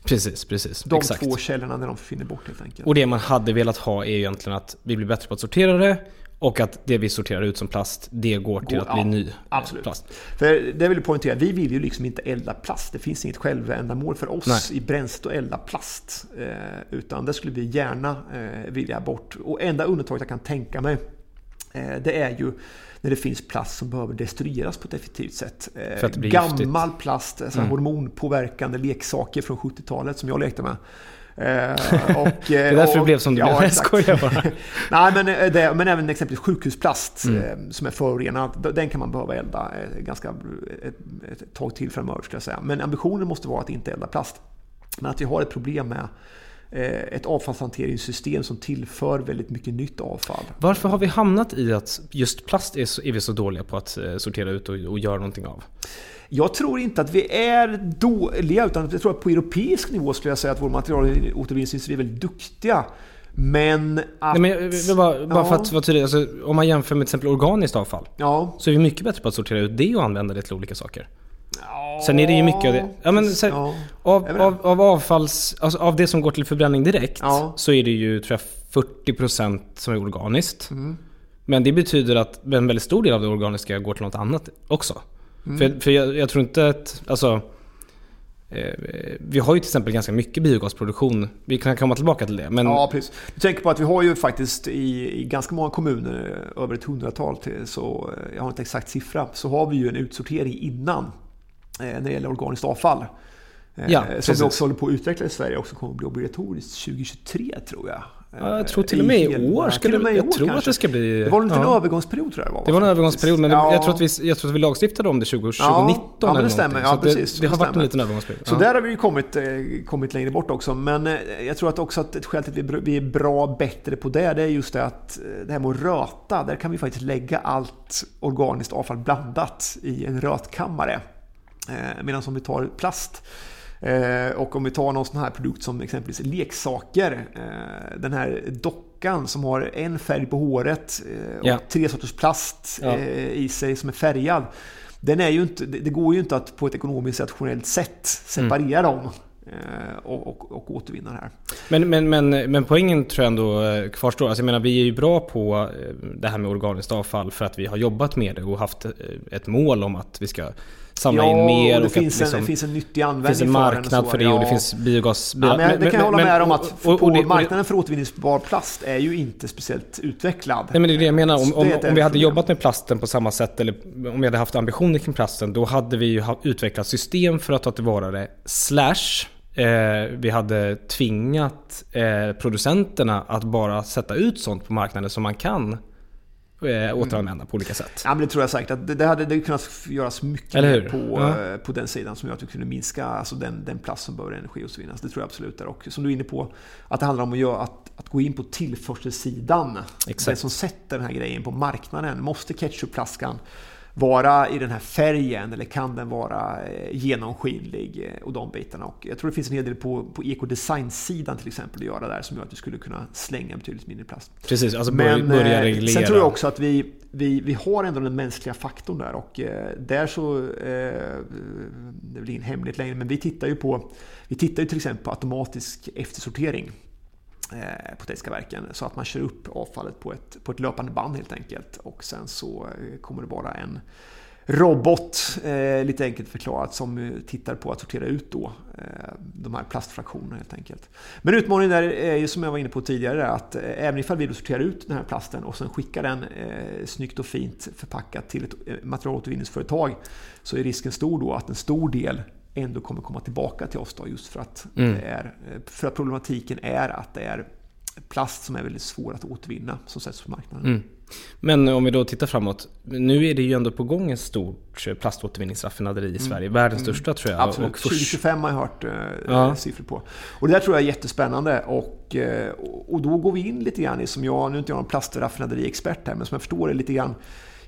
Precis, precis. De Exakt. två källorna när de försvinner bort helt enkelt. Och det man hade velat ha är egentligen att vi blir bättre på att sortera det och att det vi sorterar ut som plast, det går till Går- att bli ja, ny absolut. plast. För det vill jag poängtera, vi vill ju liksom inte elda plast. Det finns inget självändamål för oss Nej. i bränsle att elda plast. Eh, utan det skulle vi gärna eh, vilja bort. Och enda undantaget jag kan tänka mig eh, det är ju när det finns plast som behöver destrueras på ett effektivt sätt. Eh, gammal giftigt. Mm. plast, alltså hormonpåverkande leksaker från 70-talet som jag lekte med. Eh, och, *laughs* det är därför det blev som det blev. *laughs* Jag skojar bara. *laughs* Nej, men, eh, det, men även exempelvis sjukhusplast Mm. eh, som är förorenad. Den kan man behöva elda eh, ganska ett, ett tag till framöver skulle jag säga. Men ambitionen måste vara att inte elda plast. Men att vi har ett problem med eh, ett avfallshanteringssystem som tillför väldigt mycket nytt avfall. Varför har vi hamnat i att just plast är, så, är vi så dåliga på att eh, sortera ut och, och göra någonting av? Jag tror inte att vi är dåliga, utan jag tror att på europeisk nivå skulle jag säga att vår materialåtervinningsindustri är väldigt duktiga. Men att... Nej, men vill bara, bara för Ja. att vara tydlig, alltså, om man jämför med till exempel organiskt avfall Ja. så är vi mycket bättre på att sortera ut det och använda det till olika saker. Sen är det ju mycket av det. Ja, men, så, Ja. av, av, av avfalls... Alltså, av det som går till förbränning direkt Ja. så är det ju tror jag 40% som är organiskt. Mm. Men det betyder att en väldigt stor del av det organiska går till något annat också. Mm. För, för jag, jag tror inte att... Alltså, eh, vi har ju till exempel ganska mycket biogasproduktion. Vi kan komma tillbaka till det. Men Ja, precis. Du tänker på att vi har ju faktiskt i, i ganska många kommuner, eh, över ett hundratal, till, så eh, jag har inte exakt siffra, så har vi ju en utsortering innan när det gäller organiskt avfall. Eh, Ja, som precis. vi också håller på att utveckla i Sverige också kommer att bli obligatoriskt 2023 tror jag. Ja, jag tror till och med i år med i jag år tror att kanske. det ska bli... Det var en liten ja. övergångsperiod tror jag det var. Det var en övergångsperiod, men Ja. jag, tror att vi, jag tror att vi lagstiftade om det 20, 2019 Ja, men det eller stämmer. Ja, att precis. det, det har Det varit en stämmer. liten övergångsperiod. Så där har vi ju kommit, eh, kommit längre bort också. Men eh, jag tror att också att ett skäl till att vi är bra bättre på det, det är just det att eh, det här med att röta, där kan vi faktiskt lägga allt organiskt avfall blandat i en rötkammare. Eh, Medan om vi tar plast eh, och om vi tar någon sån här produkt som exempelvis leksaker. eh, Den här dockan som har en färg på håret och tre sorters plast eh, i sig som är färgad. Den är ju inte, det går ju inte att på ett ekonomiskt rationellt sätt separera dem eh, och, och, och återvinna det här. Men, men, men, men poängen tror jag ändå kvarstår. Alltså jag menar, vi är ju bra på det här med organiskt avfall för att vi har jobbat med det och haft ett mål om att vi ska samla in mer. och det och finns, liksom, en, finns en nyttig det användning finns en för den marknad så, för det och det ja. finns biogas. Ja, men det kan jag hålla med om att och- och- och det- det- marknaden för återvinningsbar plast är ju inte speciellt utvecklad. Nej men det är det jag menar. Om, om, det om vi hade problem. jobbat med plasten på samma sätt eller om vi hade haft ambitioner kring plasten då hade vi ju utvecklat system för att ta tillvara det. Slash eh, vi hade tvingat eh, producenterna att bara sätta ut sånt på marknaden som man kan eh, återanvända på olika sätt. Ja, men det tror jag säkert. Att det, det hade det kunnat göras mycket mer på, Ja. eh, på den sidan som gör att vi kunde minska alltså den, den plast som behöver energiåtervinnas. Det tror jag absolut är. Och som du är inne på, att det handlar om att, göra, att, att gå in på tillförselsidan. Exakt. Det som sätter den här grejen på marknaden. Måste ketchupflaskan vara i den här färgen eller kan den vara eh, genomskinlig eh, och de bitarna. Och jag tror det finns en hel del på, på ekodesign-sidan till exempel att göra där som gör att vi skulle kunna slänga betydligt mindre plast. Precis, alltså börja, Men börja eh, reglera. sen tror jag också att vi, vi, vi har ändå den mänskliga faktorn där och där så, det väl ingen hemlighet längre, men vi tittar ju på, vi tittar ju till exempel på automatisk eftersortering Eh, på Tekniska verken så att man kör upp avfallet på ett, på ett löpande band helt enkelt och sen så eh, kommer det vara en robot, eh, lite enkelt förklarat, som eh, tittar på att sortera ut då eh, de här plastfraktionerna helt enkelt. Men utmaningen där är ju som jag var inne på tidigare att eh, även ifall vi då sorterar ut den här plasten och sen skickar den eh, snyggt och fint förpackat till ett materialåtervinningsföretag så är risken stor då att en stor del ändå kommer komma tillbaka till oss då just för att, Mm. det är, eh, för att problematiken är att det är plast som är väldigt svår att återvinna som sätts på marknaden. Mm. Men om vi då tittar framåt. Nu är det ju ändå på gång ett stort plaståtervinningsraffinaderi i Sverige. Världens största tror jag. Mm. Absolut. Och först, 2025 har jag hört eh, Ja. siffror på. Och det där tror jag är jättespännande. Och, eh, och då går vi in lite grann i, som jag, nu är inte jag någon plastraffinaderiexpert här, men som jag förstår det lite grann.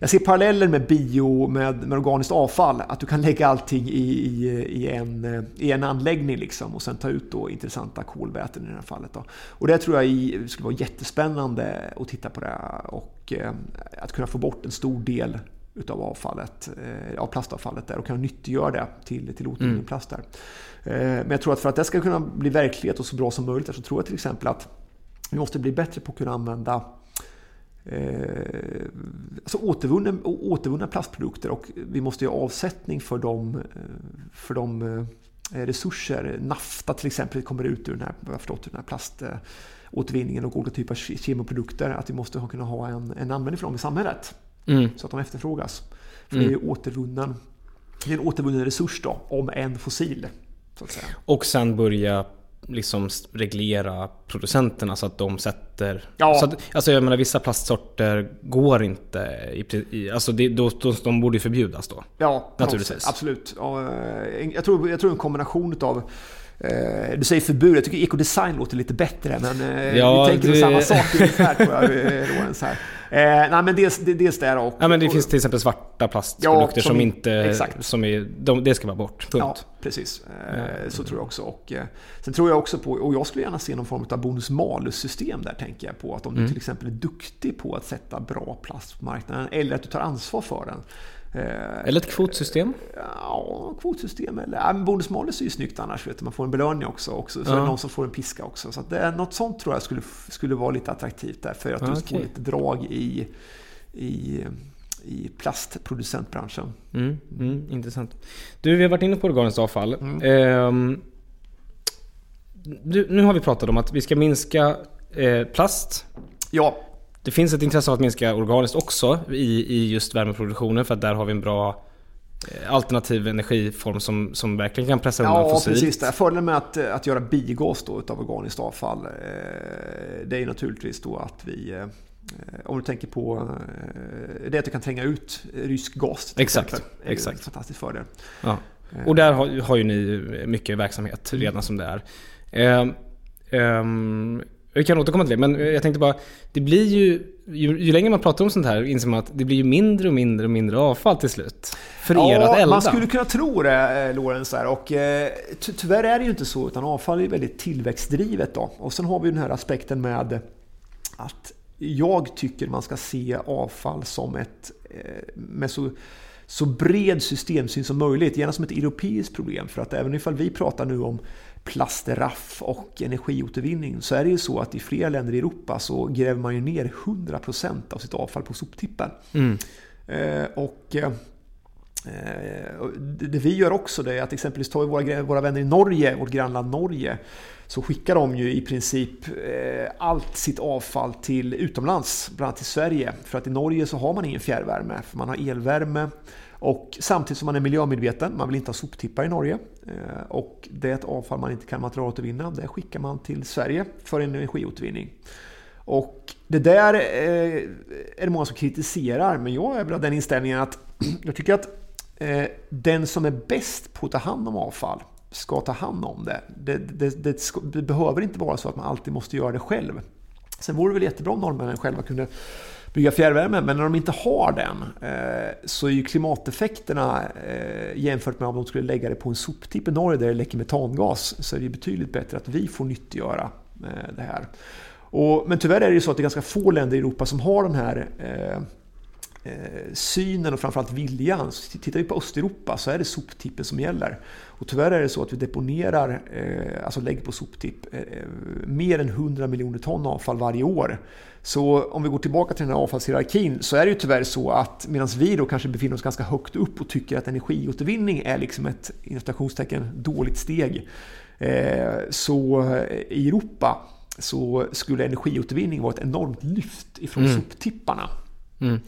Jag ser paralleller med bio, med, med organiskt avfall. Att du kan lägga allting i, i, i, en, eh, i en anläggning liksom, och sen ta ut då intressanta kolväten i det här fallet. Då. Och det tror jag i- skulle vara jättespännande att titta på det. Och eh, att kunna få bort en stor del utav avfallet, eh, av plastavfallet där och kan nyttiggöra det till, till återvinning Mm. plast där. Eh, Men jag tror att för att det ska kunna bli verklighet och så bra som möjligt där, så tror jag till exempel att vi måste bli bättre på att kunna använda eh, alltså återvunna, återvunna plastprodukter och vi måste göra avsättning för de, eh, för de eh, resurser. Nafta till exempel kommer ut ur den här, jag förstått, ur den här plaståtervinningen och olika typer av ke- kemoprodukter. Att vi måste ha, kunna ha en, en användning för dem i samhället mm. så att de efterfrågas. För det är återvunnen, det är en återvunnen resurs då, om en fossil. Så att säga. Och sen börja liksom reglera producenterna så att de sätter... Ja. Så att, alltså jag menar vissa plastsorter går inte i, i alltså det, då, då, de borde ju förbjudas då. Ja, Naturligtvis. Absolut. Ja, eh, jag, tror, jag tror en kombination av eh, du säger förbud, jag tycker ekodesign låter lite bättre men eh, Ja, vi tänker det- samma sak ungefär tror jag, eh, Lorenz här. Eh, nej men dels, det- dels det och... Ja men det och, finns till exempel svarta plastprodukter Ja, som som, inte... exakt. Som är, de, det ska vara bort. Punkt. Ja, precis. Eh, så tror jag också. Och, eh, sen tror jag också på, och jag skulle gärna se någon form av bonus-malus-system där tänker jag på. Att om du till exempel är duktig på att sätta bra plast på marknaden eller att du tar ansvar för den. Eh, Eller ett kvotsystem. Ja, kvotsystem eller... Ja, men är ju snyggt annars, vet du. man får en belöning också. också så Ja. är det någon som får en piska också. Så att det är, något sånt tror jag skulle, skulle vara lite attraktivt där för att Ja, just få okej. lite drag i, i, i plastproducentbranschen. Mm, mm, intressant. Du, vi har varit inne på organiskt avfall. Mm. Ehm, du, nu har vi pratat om att vi ska minska eh, plast. Ja, Det finns ett intresse av att minska organiskt också i, i just värmeproduktionen för att där har vi en bra eh, alternativ energiform som, som verkligen kan pressa undan Ja, fossilt. precis. Det. Fördelen med att, att göra biogas då utav organiskt avfall, eh, det är naturligtvis då att vi eh, om du tänker på det att du kan tränga ut rysk gas. Exakt, exempel, är exakt. En fantastisk fördel. Ja. Och där har, har ju ni mycket verksamhet redan som det är. Ehm, ehm, vi kan återkomma till det, men jag tänkte bara, det blir ju, ju, ju längre man pratar om sånt här inser man att det blir ju mindre och mindre och mindre avfall till slut. För er att elda. man skulle kunna tro det, eh, Lorenz. Där. Och, eh, ty tyvärr är det ju inte så, utan avfall är väldigt tillväxtdrivet. Då. Och sen har vi den här aspekten med att jag tycker man ska se avfall som ett, eh, med så, så bred systemsyn som möjligt, gärna som ett europeiskt problem. För att även ifall vi pratar nu om plastraff och energiåtervinning så är det ju så att i flera länder i Europa så gräver man ju ner 100% av sitt avfall på soptippen. Mm. Eh, och eh, eh, det vi gör också det är att exempelvis tar vi våra, våra vänner i Norge, vårt grannland Norge, så skickar de ju i princip allt sitt avfall till utomlands, bland annat till Sverige. För att i Norge så har man ingen fjärrvärme, för man har elvärme. Och samtidigt som man är miljömedveten, man vill inte ha soptippar i Norge. Eh, och det är ett avfall man inte kan materialåtervinna, det skickar man till Sverige för energiåtervinning. Och det där eh, är det många som kritiserar, men jag är väl av den inställningen att *clears throat* jag tycker att eh, den som är bäst på att ta hand om avfall ska ta hand om det. Det, det, det, ska, det behöver inte vara så att man alltid måste göra det själv. Sen vore det väl jättebra om norrmännen själva kunde bygga fjärrvärme, men när de inte har den eh, så är ju klimateffekterna eh, jämfört med om de skulle lägga det på en soptipp i Norge där det läcker metangas så är det betydligt bättre att vi får nyttiggöra eh, det här. Och, men tyvärr är det ju så att det är ganska få länder i Europa som har den här eh, synen och framförallt viljan. Så tittar vi på Östeuropa så är det soptippen som gäller. Och tyvärr är det så att vi deponerar, eh, alltså lägger på soptipp, eh, mer än 100 miljoner ton avfall varje år. Så om vi går tillbaka till den här avfallshierarkin så är det ju tyvärr så att medan vi då kanske befinner oss ganska högt upp och tycker att energiåtervinning är liksom ett dåligt steg. Eh, så i Europa så skulle energiåtervinning vara ett enormt lyft ifrån soptipparna. Mm.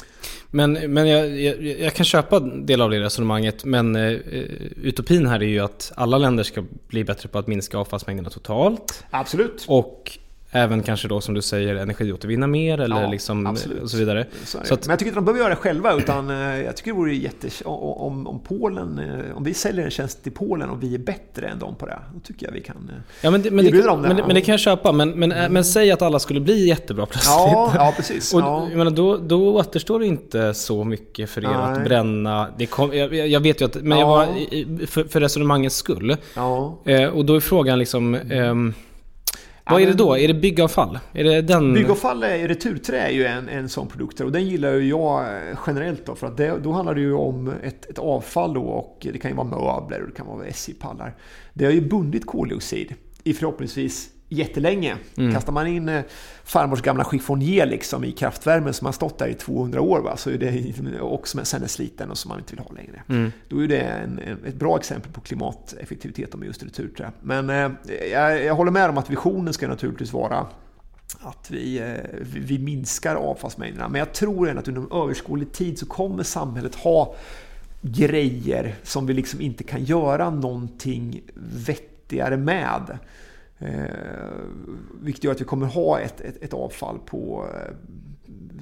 Men, men jag, jag, jag kan köpa del av det resonemanget. Men eh, utopin här är ju att alla länder ska bli bättre på att minska avfallsmängderna totalt. Absolut. Och även kanske då som du säger energiåtervinna mer eller Ja, liksom absolut. och så vidare. Så att, Men jag tycker inte de behöver göra det själva utan eh, jag tycker det vore jätte... Om, om Polen, eh, om vi säljer en tjänst till Polen och vi är bättre än dem på det, då tycker jag vi kan... eh, ja, men, det, men, det, erbjuder dem det, men, men det kan jag köpa. Men, men, eh, men säg att alla skulle bli jättebra plötsligt. Ja, ja precis. Och ja. jag menar, då, då återstår det inte så mycket för er Nej. att bränna. Det kom, jag, jag vet ju att, men jag Ja. var, i- för, för resonemangets skull. Ja. Eh, och då är frågan liksom, ehm, vad är det då? Är det byggavfall? Är det den? Byggavfall, är- returträ är ju en, en sån produkt och den gillar ju jag eh, generellt då för att det, då handlar det ju om ett, ett avfall då och det kan ju vara möbler och det kan vara SJ-pallar. Det har ju bundit koldioxid i förhoppningsvis jättelänge. Kastar man in eh, farmors gamla chiffonier liksom i kraftvärmen som har stått där i 200 år va, så är det *laughs* och som sen är sliten och som man inte vill ha längre. Då är det en, ett bra exempel på klimateffektivitet med just returträ. Men eh, jag, jag håller med om att visionen ska naturligtvis vara att vi, eh, vi- vi minskar avfallsmängderna. Men jag tror ändå att under överskådlig tid så kommer samhället ha grejer som vi liksom inte kan göra någonting vettigare med. Eh, vilket gör att vi kommer ha ett, ett, ett avfall på eh,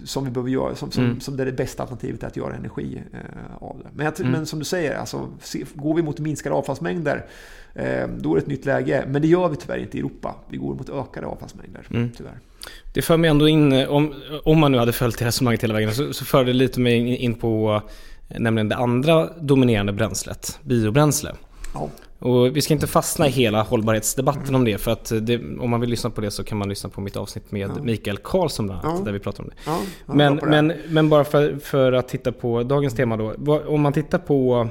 som vi behöver göra, som, som, Mm. som det, är det bästa alternativet är att göra energi eh, av det. Men, jag, Mm. men som du säger, alltså, se, går vi mot minskade avfallsmängder eh, då är det ett nytt läge. Men det gör vi tyvärr inte i Europa. Vi går mot ökade avfallsmängder, Mm. tyvärr. Det för mig ändå in, om, om man nu hade följt det resonemanget hela vägen, så, så för det lite mig in, in på eh, nämligen det andra dominerande bränslet, biobränsle. Ja. Och vi ska inte fastna i hela hållbarhetsdebatten om det, för att det, om man vill lyssna på det så kan man lyssna på mitt avsnitt med Ja. Mikael Karlsson bland annat, Ja. där vi pratar om det. Ja, Men, det. men, men bara för, för att titta på dagens tema då. Om man tittar på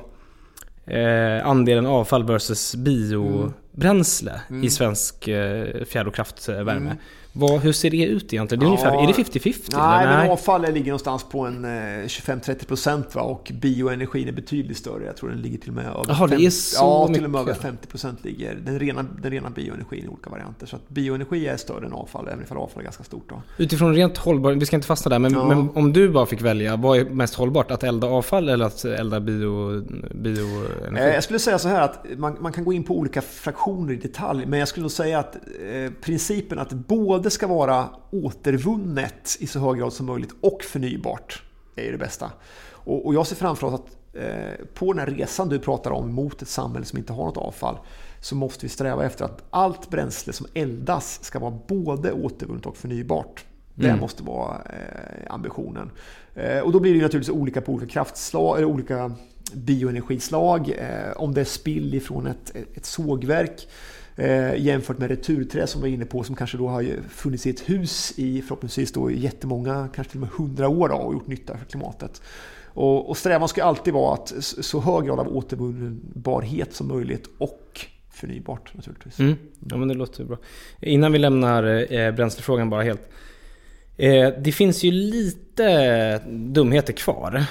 eh, andelen avfall versus biobränsle Mm. i svensk eh, fjärr och kraftvärme. Vad, hur ser det ut egentligen? Det är, ungefär, är det 50-50? Nej, eller? men avfall ligger någonstans på en eh, 25-30% va? och bioenergin är betydligt större. Jag tror den ligger till och med över Jaha, det är 50 så Ja, till och med mycket. över 50% ligger den rena, den rena bioenergin i olika varianter. Så att bioenergi är större än avfall, även ifall avfall är ganska stort. Då. Utifrån rent hållbar, vi ska inte fastna där, men, Ja. men om du bara fick välja, vad är mest hållbart? Att elda avfall eller att elda bio, bioenergi? Eh, Jag skulle säga så här att man, man kan gå in på olika fraktioner i detalj, men jag skulle nog säga att eh, principen att det både ska vara återvunnet i så hög grad som möjligt och förnybart är ju det bästa. Och, och jag ser framför oss att eh, på den här resan du pratar om mot ett samhälle som inte har något avfall så måste vi sträva efter att allt bränsle som eldas ska vara både återvunnet och förnybart. Det Mm. måste vara eh, ambitionen. Eh, och då blir det naturligtvis olika på olika kraftslag, eller olika bioenergislag. Om det är spill ifrån ett, ett sågverk eh, jämfört med returträ som vi var inne på som kanske då har funnits i ett hus i förhoppningsvis då jättemånga, kanske till och med hundra år då, och gjort nytta för klimatet. Och, och strävan ska alltid vara att så hög grad av återvunnbarhet som möjligt och förnybart naturligtvis. Mm. Ja men det låter bra. Innan vi lämnar eh, bränslefrågan bara helt. Eh, det finns ju lite dumheter kvar.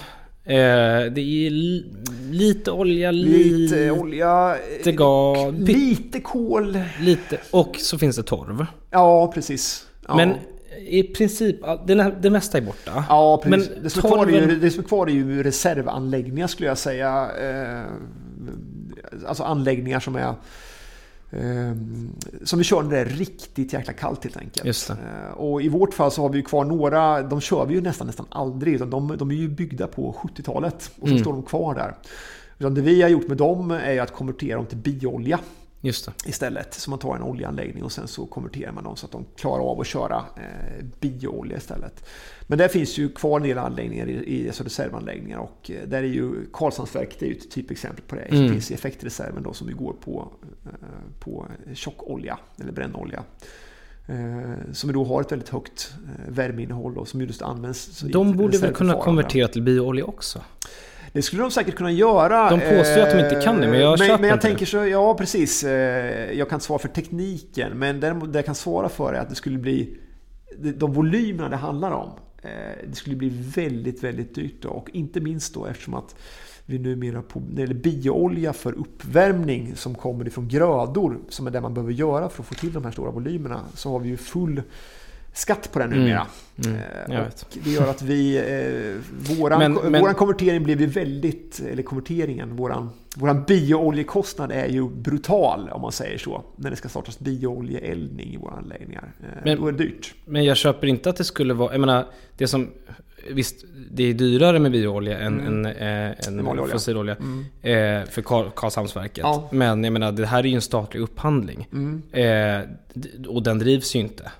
Eh, det är li- lite olja, Lite lite, olja, lite gas, lite kol. lite och så finns det torv. Ja, precis. Ja. Men i princip, det, det mesta är borta. Ja, precis. Men det, som kvar är ju, torven- det som är kvar är ju reservanläggningar skulle jag säga. Eh, alltså anläggningar som är som vi kör när det är riktigt jäkla kallt helt enkelt. Eh, och i vårt fall så har vi kvar några, de kör vi ju nästan nästan aldrig. Utan de, de är ju byggda på 70-talet och så Mm. står de kvar där. Utan det vi har gjort med dem är att konvertera dem till det. Istället. Så man tar en oljeanläggning och sen så konverterar man dem så att de klarar av att köra eh, bioolja istället. Men där finns ju kvar en del anläggningar i, i alltså reservanläggningar och eh, där är ju Karlshamnsverket är ju ett typexempel på det. Mm. Det finns effektreserven då som ju går på, eh, på tjockolja eller brännolja. Eh, som då har ett väldigt högt eh, värmeinnehåll och som just används De borde väl kunna konvertera till bioolja också? Det skulle de säkert kunna göra. De påstår att de inte kan det, men jag men, köper men jag tänker så, ja precis. eh, Jag kan inte svara för tekniken, men det jag kan svara för är att det skulle bli de volymerna det handlar om. eh, Det skulle bli väldigt, väldigt dyrt då. och inte minst då eftersom att vi numera på, när det gäller bioolja för uppvärmning som kommer ifrån grödor som är det man behöver göra för att få till de här stora volymerna så har vi ju full skatt på den numera. Mm, Eh, och vet. det gör att vi, eh, våran, Men- men- våran konvertering blev ju väldigt, eller konverteringen, våran, våran biooljekostnad är ju brutal om man säger så. När det ska startas biooljeeldning i våra anläggningar. Eh, Men- Då är det dyrt. Men jag köper inte att det skulle vara, jag menar, det som, visst, det är dyrare med bioolja än, än, äh, än fossilolja Mm. eh, för Karl, Karlshamnsverket. Ja. Men jag menar, det här är ju en statlig upphandling. Mm. Eh, och den drivs ju inte.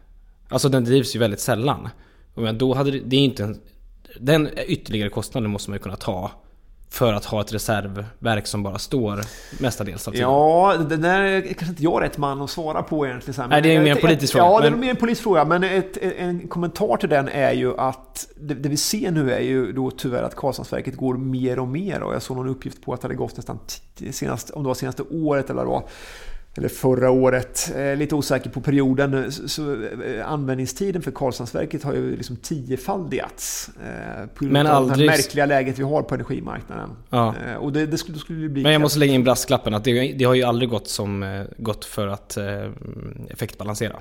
Alltså den drivs ju väldigt sällan. Och men då hade det, det är inte en, den ytterligare kostnaden måste man ju kunna ta för att ha ett reservverk som bara står mestadels av tiden. Ja, det där är kanske inte jag rätt man att svara på egentligen. Här. Nej, det är ju Men mer en politisk fråga, Ja, det är men- mer en politisk fråga. Men ett, en kommentar till den är ju att det, det vi ser nu är ju då tyvärr att Karlshamnsverket går mer och mer. Och jag såg någon uppgift på att det hade gått nästan senast, om det var senaste året eller då eller förra året, eh, lite osäker på perioden, så, så eh, användningstiden för Karlshamnsverket har ju liksom tiofaldigats. Eh, på grund Men av det märkliga läget vi har på energimarknaden. Ja. Eh, och det, det skulle, då skulle det bli Men jag måste lägga in brasklappen att det, det har ju aldrig gått, som, eh, gått för att eh, effektbalansera.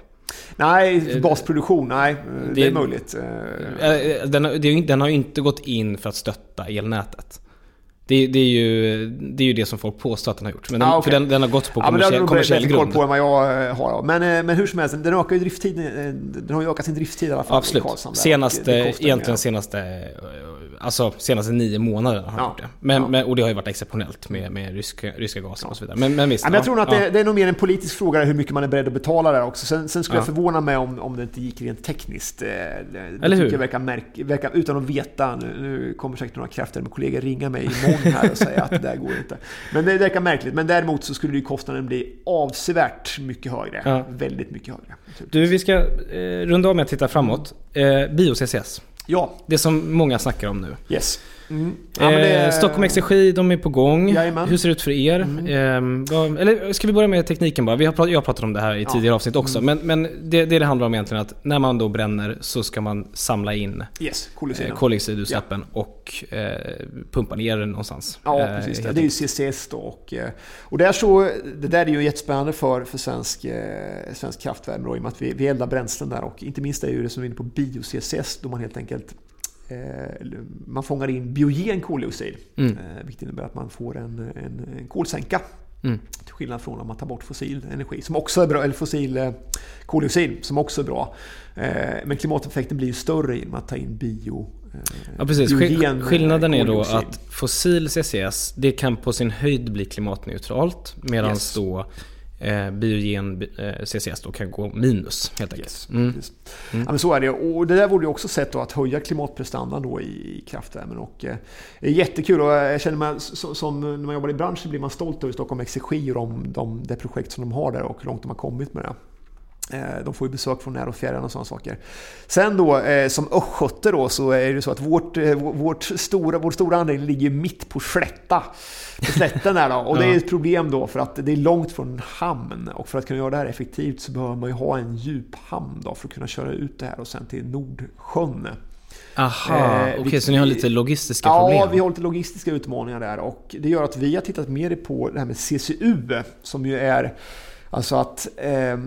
Nej, basproduktion, nej. Det, det- är möjligt. Eh, Eh, det den har ju inte gått in för att stötta elnätet. Det, det, är ju, det är ju det som folk påstår att den har gjort. Men den, Ah, okej. För den, den har gått på Ja, men kommersiell, kommersiell bättre koll grund. på än vad jag eh, har. Men, eh, men hur som helst, den ökar ju drifttiden. eh, Den har ju ökat sin driftstid i alla fall. i Absolut. Karlshamn där. Och Senaste, egentligen senaste, alltså senaste nio månaderna har Ja. gjort det. Men, Ja. men, och det har ju varit exceptionellt med, med ryska, ryska gasen och så vidare. Men, men visst. Ja, men jag tror nog att ja. det, det är nog mer en politisk fråga hur mycket man är beredd att betala där också. Sen, sen skulle Ja. jag förvåna mig om, om det inte gick rent tekniskt. Det, Eller hur? Jag verkar, märk, verkar, utan att veta, nu, nu kommer säkert några krafter med kollegor ringa mig imorgon här och säga att det där går inte. Men det verkar märkligt. Men däremot så skulle ju kostnaden bli avsevärt mycket högre. Ja. Väldigt mycket högre. Du, vi ska eh, runda av med att titta framåt. Eh, Bio-CCS. Ja, Det som många snackar om nu. yes. Mm. Ja, det- Eh, Stockholm Exergi, de är på gång. Jajamän. Hur ser det ut för er? Eh, vad, eller ska vi börja med tekniken bara? Vi har prat, jag har pratat om det här i Ja. tidigare avsnitt också. Men, men det, det det handlar om egentligen att när man då bränner så ska man samla in Yes, eh, koldioxidutsläppen och eh, pumpa ner den någonstans. Ja, Eh, precis. Det, det är ju. CCS då. Och, och där så, det där är ju jättespännande för, för svensk, svensk kraftvärme då, i och med att vi, vi eldar bränslen där. Och inte minst är ju det som vi är inne på bio-CCS då man helt enkelt man fångar in biogen koldioxid. Mm. Eh, vilket innebär att man får en, en, en kolsänka. Mm. Till skillnad från om man tar bort fossil energi, som också är bra, eller fossil eh, koldioxid, som också är bra. Eh, men klimateffekten blir ju större genom att ta in bio. eh, Ja precis, biogen, eh, skillnaden är då att fossil CCS, det kan på sin höjd bli klimatneutralt. Medan Yes. då eh, biogen eh, CCS då kan gå minus helt enkelt. Yes, Mm. precis. Ja, men så är det. Och det där vore ju också sätt att höja klimatprestandan då i kraftvärmen. Och, eh, jättekul och jag känner mig som, som när man jobbar i branschen blir man stolt över Stockholm Exergi och de, de, det projekt som de har där och hur långt de har kommit med det. Eh, De får ju besök från när och fjärran och sådana saker. Sen då eh, som östgöte då så är det så att vårt, eh, vårt stora, vår stora anläggning ligger mitt på slätta. På slätten där då. *laughs* Och det är ett problem då för att det är långt från hamn. Och för att kunna göra det här effektivt så behöver man ju ha en djuphamn då för att kunna köra ut det här och sen till Nordsjön. Aha, Eh, okej vi- så ni har lite logistiska Ja, problem? vi har lite logistiska utmaningar där och det gör att vi har tittat mer på det här med CCU som ju är Alltså att eh,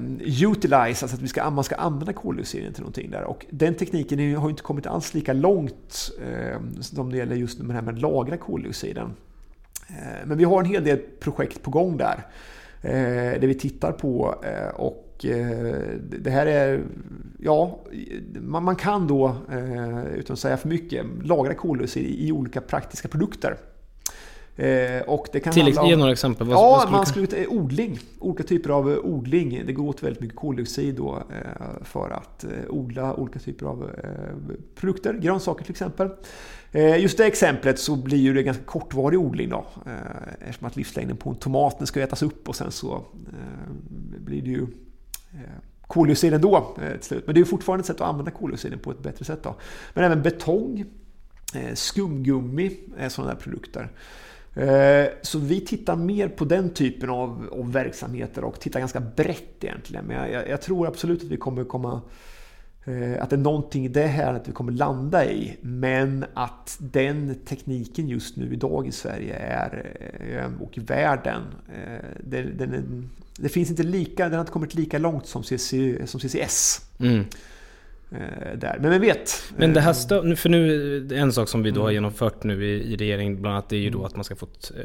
utilize, alltså att vi ska, man ska använda koldioxiden till någonting där. Och den tekniken har ju inte kommit alls lika långt eh, som det gäller just med det här med att lagra koldioxiden. Eh, men vi har en hel del projekt på gång där. Eh, det vi tittar på eh, och eh, det här är, ja, man, man kan då, eh, utan att säga för mycket, lagra koldioxid i, i olika praktiska produkter. Eh, och det kan Till, handla om- ge några exempel. Vad, Ja, vad man skulle ta odling. Olika typer av eh, odling. Det går åt väldigt mycket koldioxid då, eh, för att eh, odla olika typer av eh, produkter, grönsaker till exempel. Eh, Just det exemplet så blir ju det ganska kortvarig odling då. eh, Eftersom att livslängden på en tomat den ska ätas upp och sen så eh, blir det ju eh, koldioxid ändå eh, till slut. Men det är fortfarande ett sätt att använda koldioxiden på ett bättre sätt. Då. Men även betong, eh, skumgummi är sådana där produkter. Eh, så vi tittar mer på den typen av, av verksamheter och tittar ganska brett egentligen. Men jag, jag, jag tror absolut att vi kommer komma eh, att det är någonting i det här att vi kommer landa i. Men att den tekniken just nu idag i Sverige är, eh, och i världen, det, den är, det finns inte lika, den har inte kommit lika långt som, CC, som CCS. Mm eh, Där. Men vem vet? Men det här Eh, stö- nu- för nu, en sak som vi då har Mm. genomfört nu i, i regeringen bland annat det är ju då att man ska få ett, eh,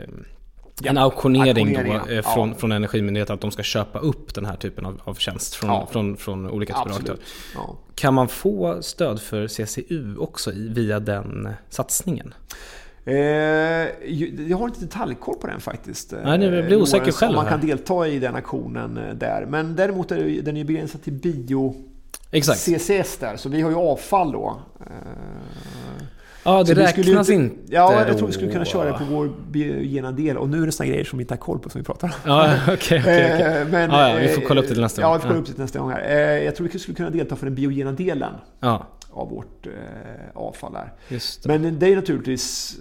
Ja, en auktionering, då, ja. från, från Energimyndigheten att de ska köpa upp den här typen av, av tjänst från, Ja. från, från olika typer av aktörer. Ja. Kan man få stöd för CCU också via den satsningen? Eh, jag har inte detaljkoll på den faktiskt. Nej, det blir osäker själv Om man kan delta i den aktionen där. Men däremot är den är ju begränsad till bio Exakt. CCS där. Så vi har ju avfall då. Ja, det så skulle ju räknas inte Ja, jag tror vi skulle kunna köra det på vår biogena del. Och nu är det sådana grejer som vi inte har koll på som vi pratar om. Ja, okej, okej. okej. *laughs* Eh, men, Ja, ja, vi får eh, kolla upp det till nästa Ja, gång. vi får kolla Ja. upp det till nästa gång här. Eh, Jag tror vi skulle kunna delta för den biogena delen Ja, av vårt eh, avfall där. just det. Men det är naturligtvis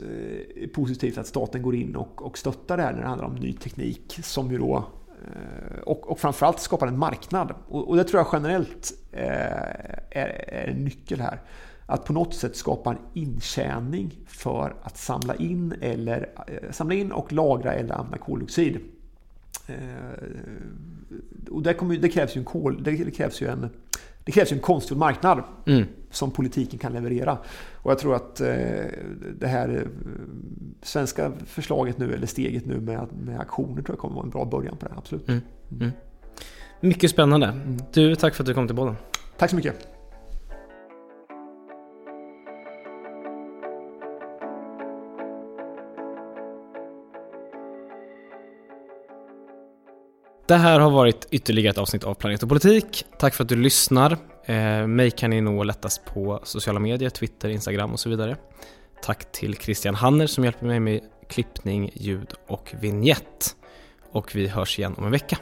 positivt att staten går in och, och stöttar det här när det handlar om ny teknik som ju då Eh, och, och framförallt skapar en marknad. Och, och det tror jag generellt eh, är, är en nyckel här. Att på något sätt skapa en intjäning för att samla in, eller, eh, samla in och lagra eller använda koldioxid. Och det, kommer, det, krävs ju en kol, det krävs ju en det krävs en konstgjord marknad Mm. som politiken kan leverera. Och jag tror att eh, det här eh, svenska förslaget nu, eller steget nu med, med aktioner tror jag kommer vara en bra början på det. Absolut. Mm. Mycket spännande. Mm. Du, tack för att du kom till podden. Tack så mycket. Det här har varit ytterligare ett avsnitt av Planet och politik. Tack för att du lyssnar. Eh, mig kan ni nå lättast på sociala medier, Twitter, Instagram och så vidare. Tack till Christian Hanner som hjälper mig med klippning, ljud och vignett. Och vi hörs igen om en vecka.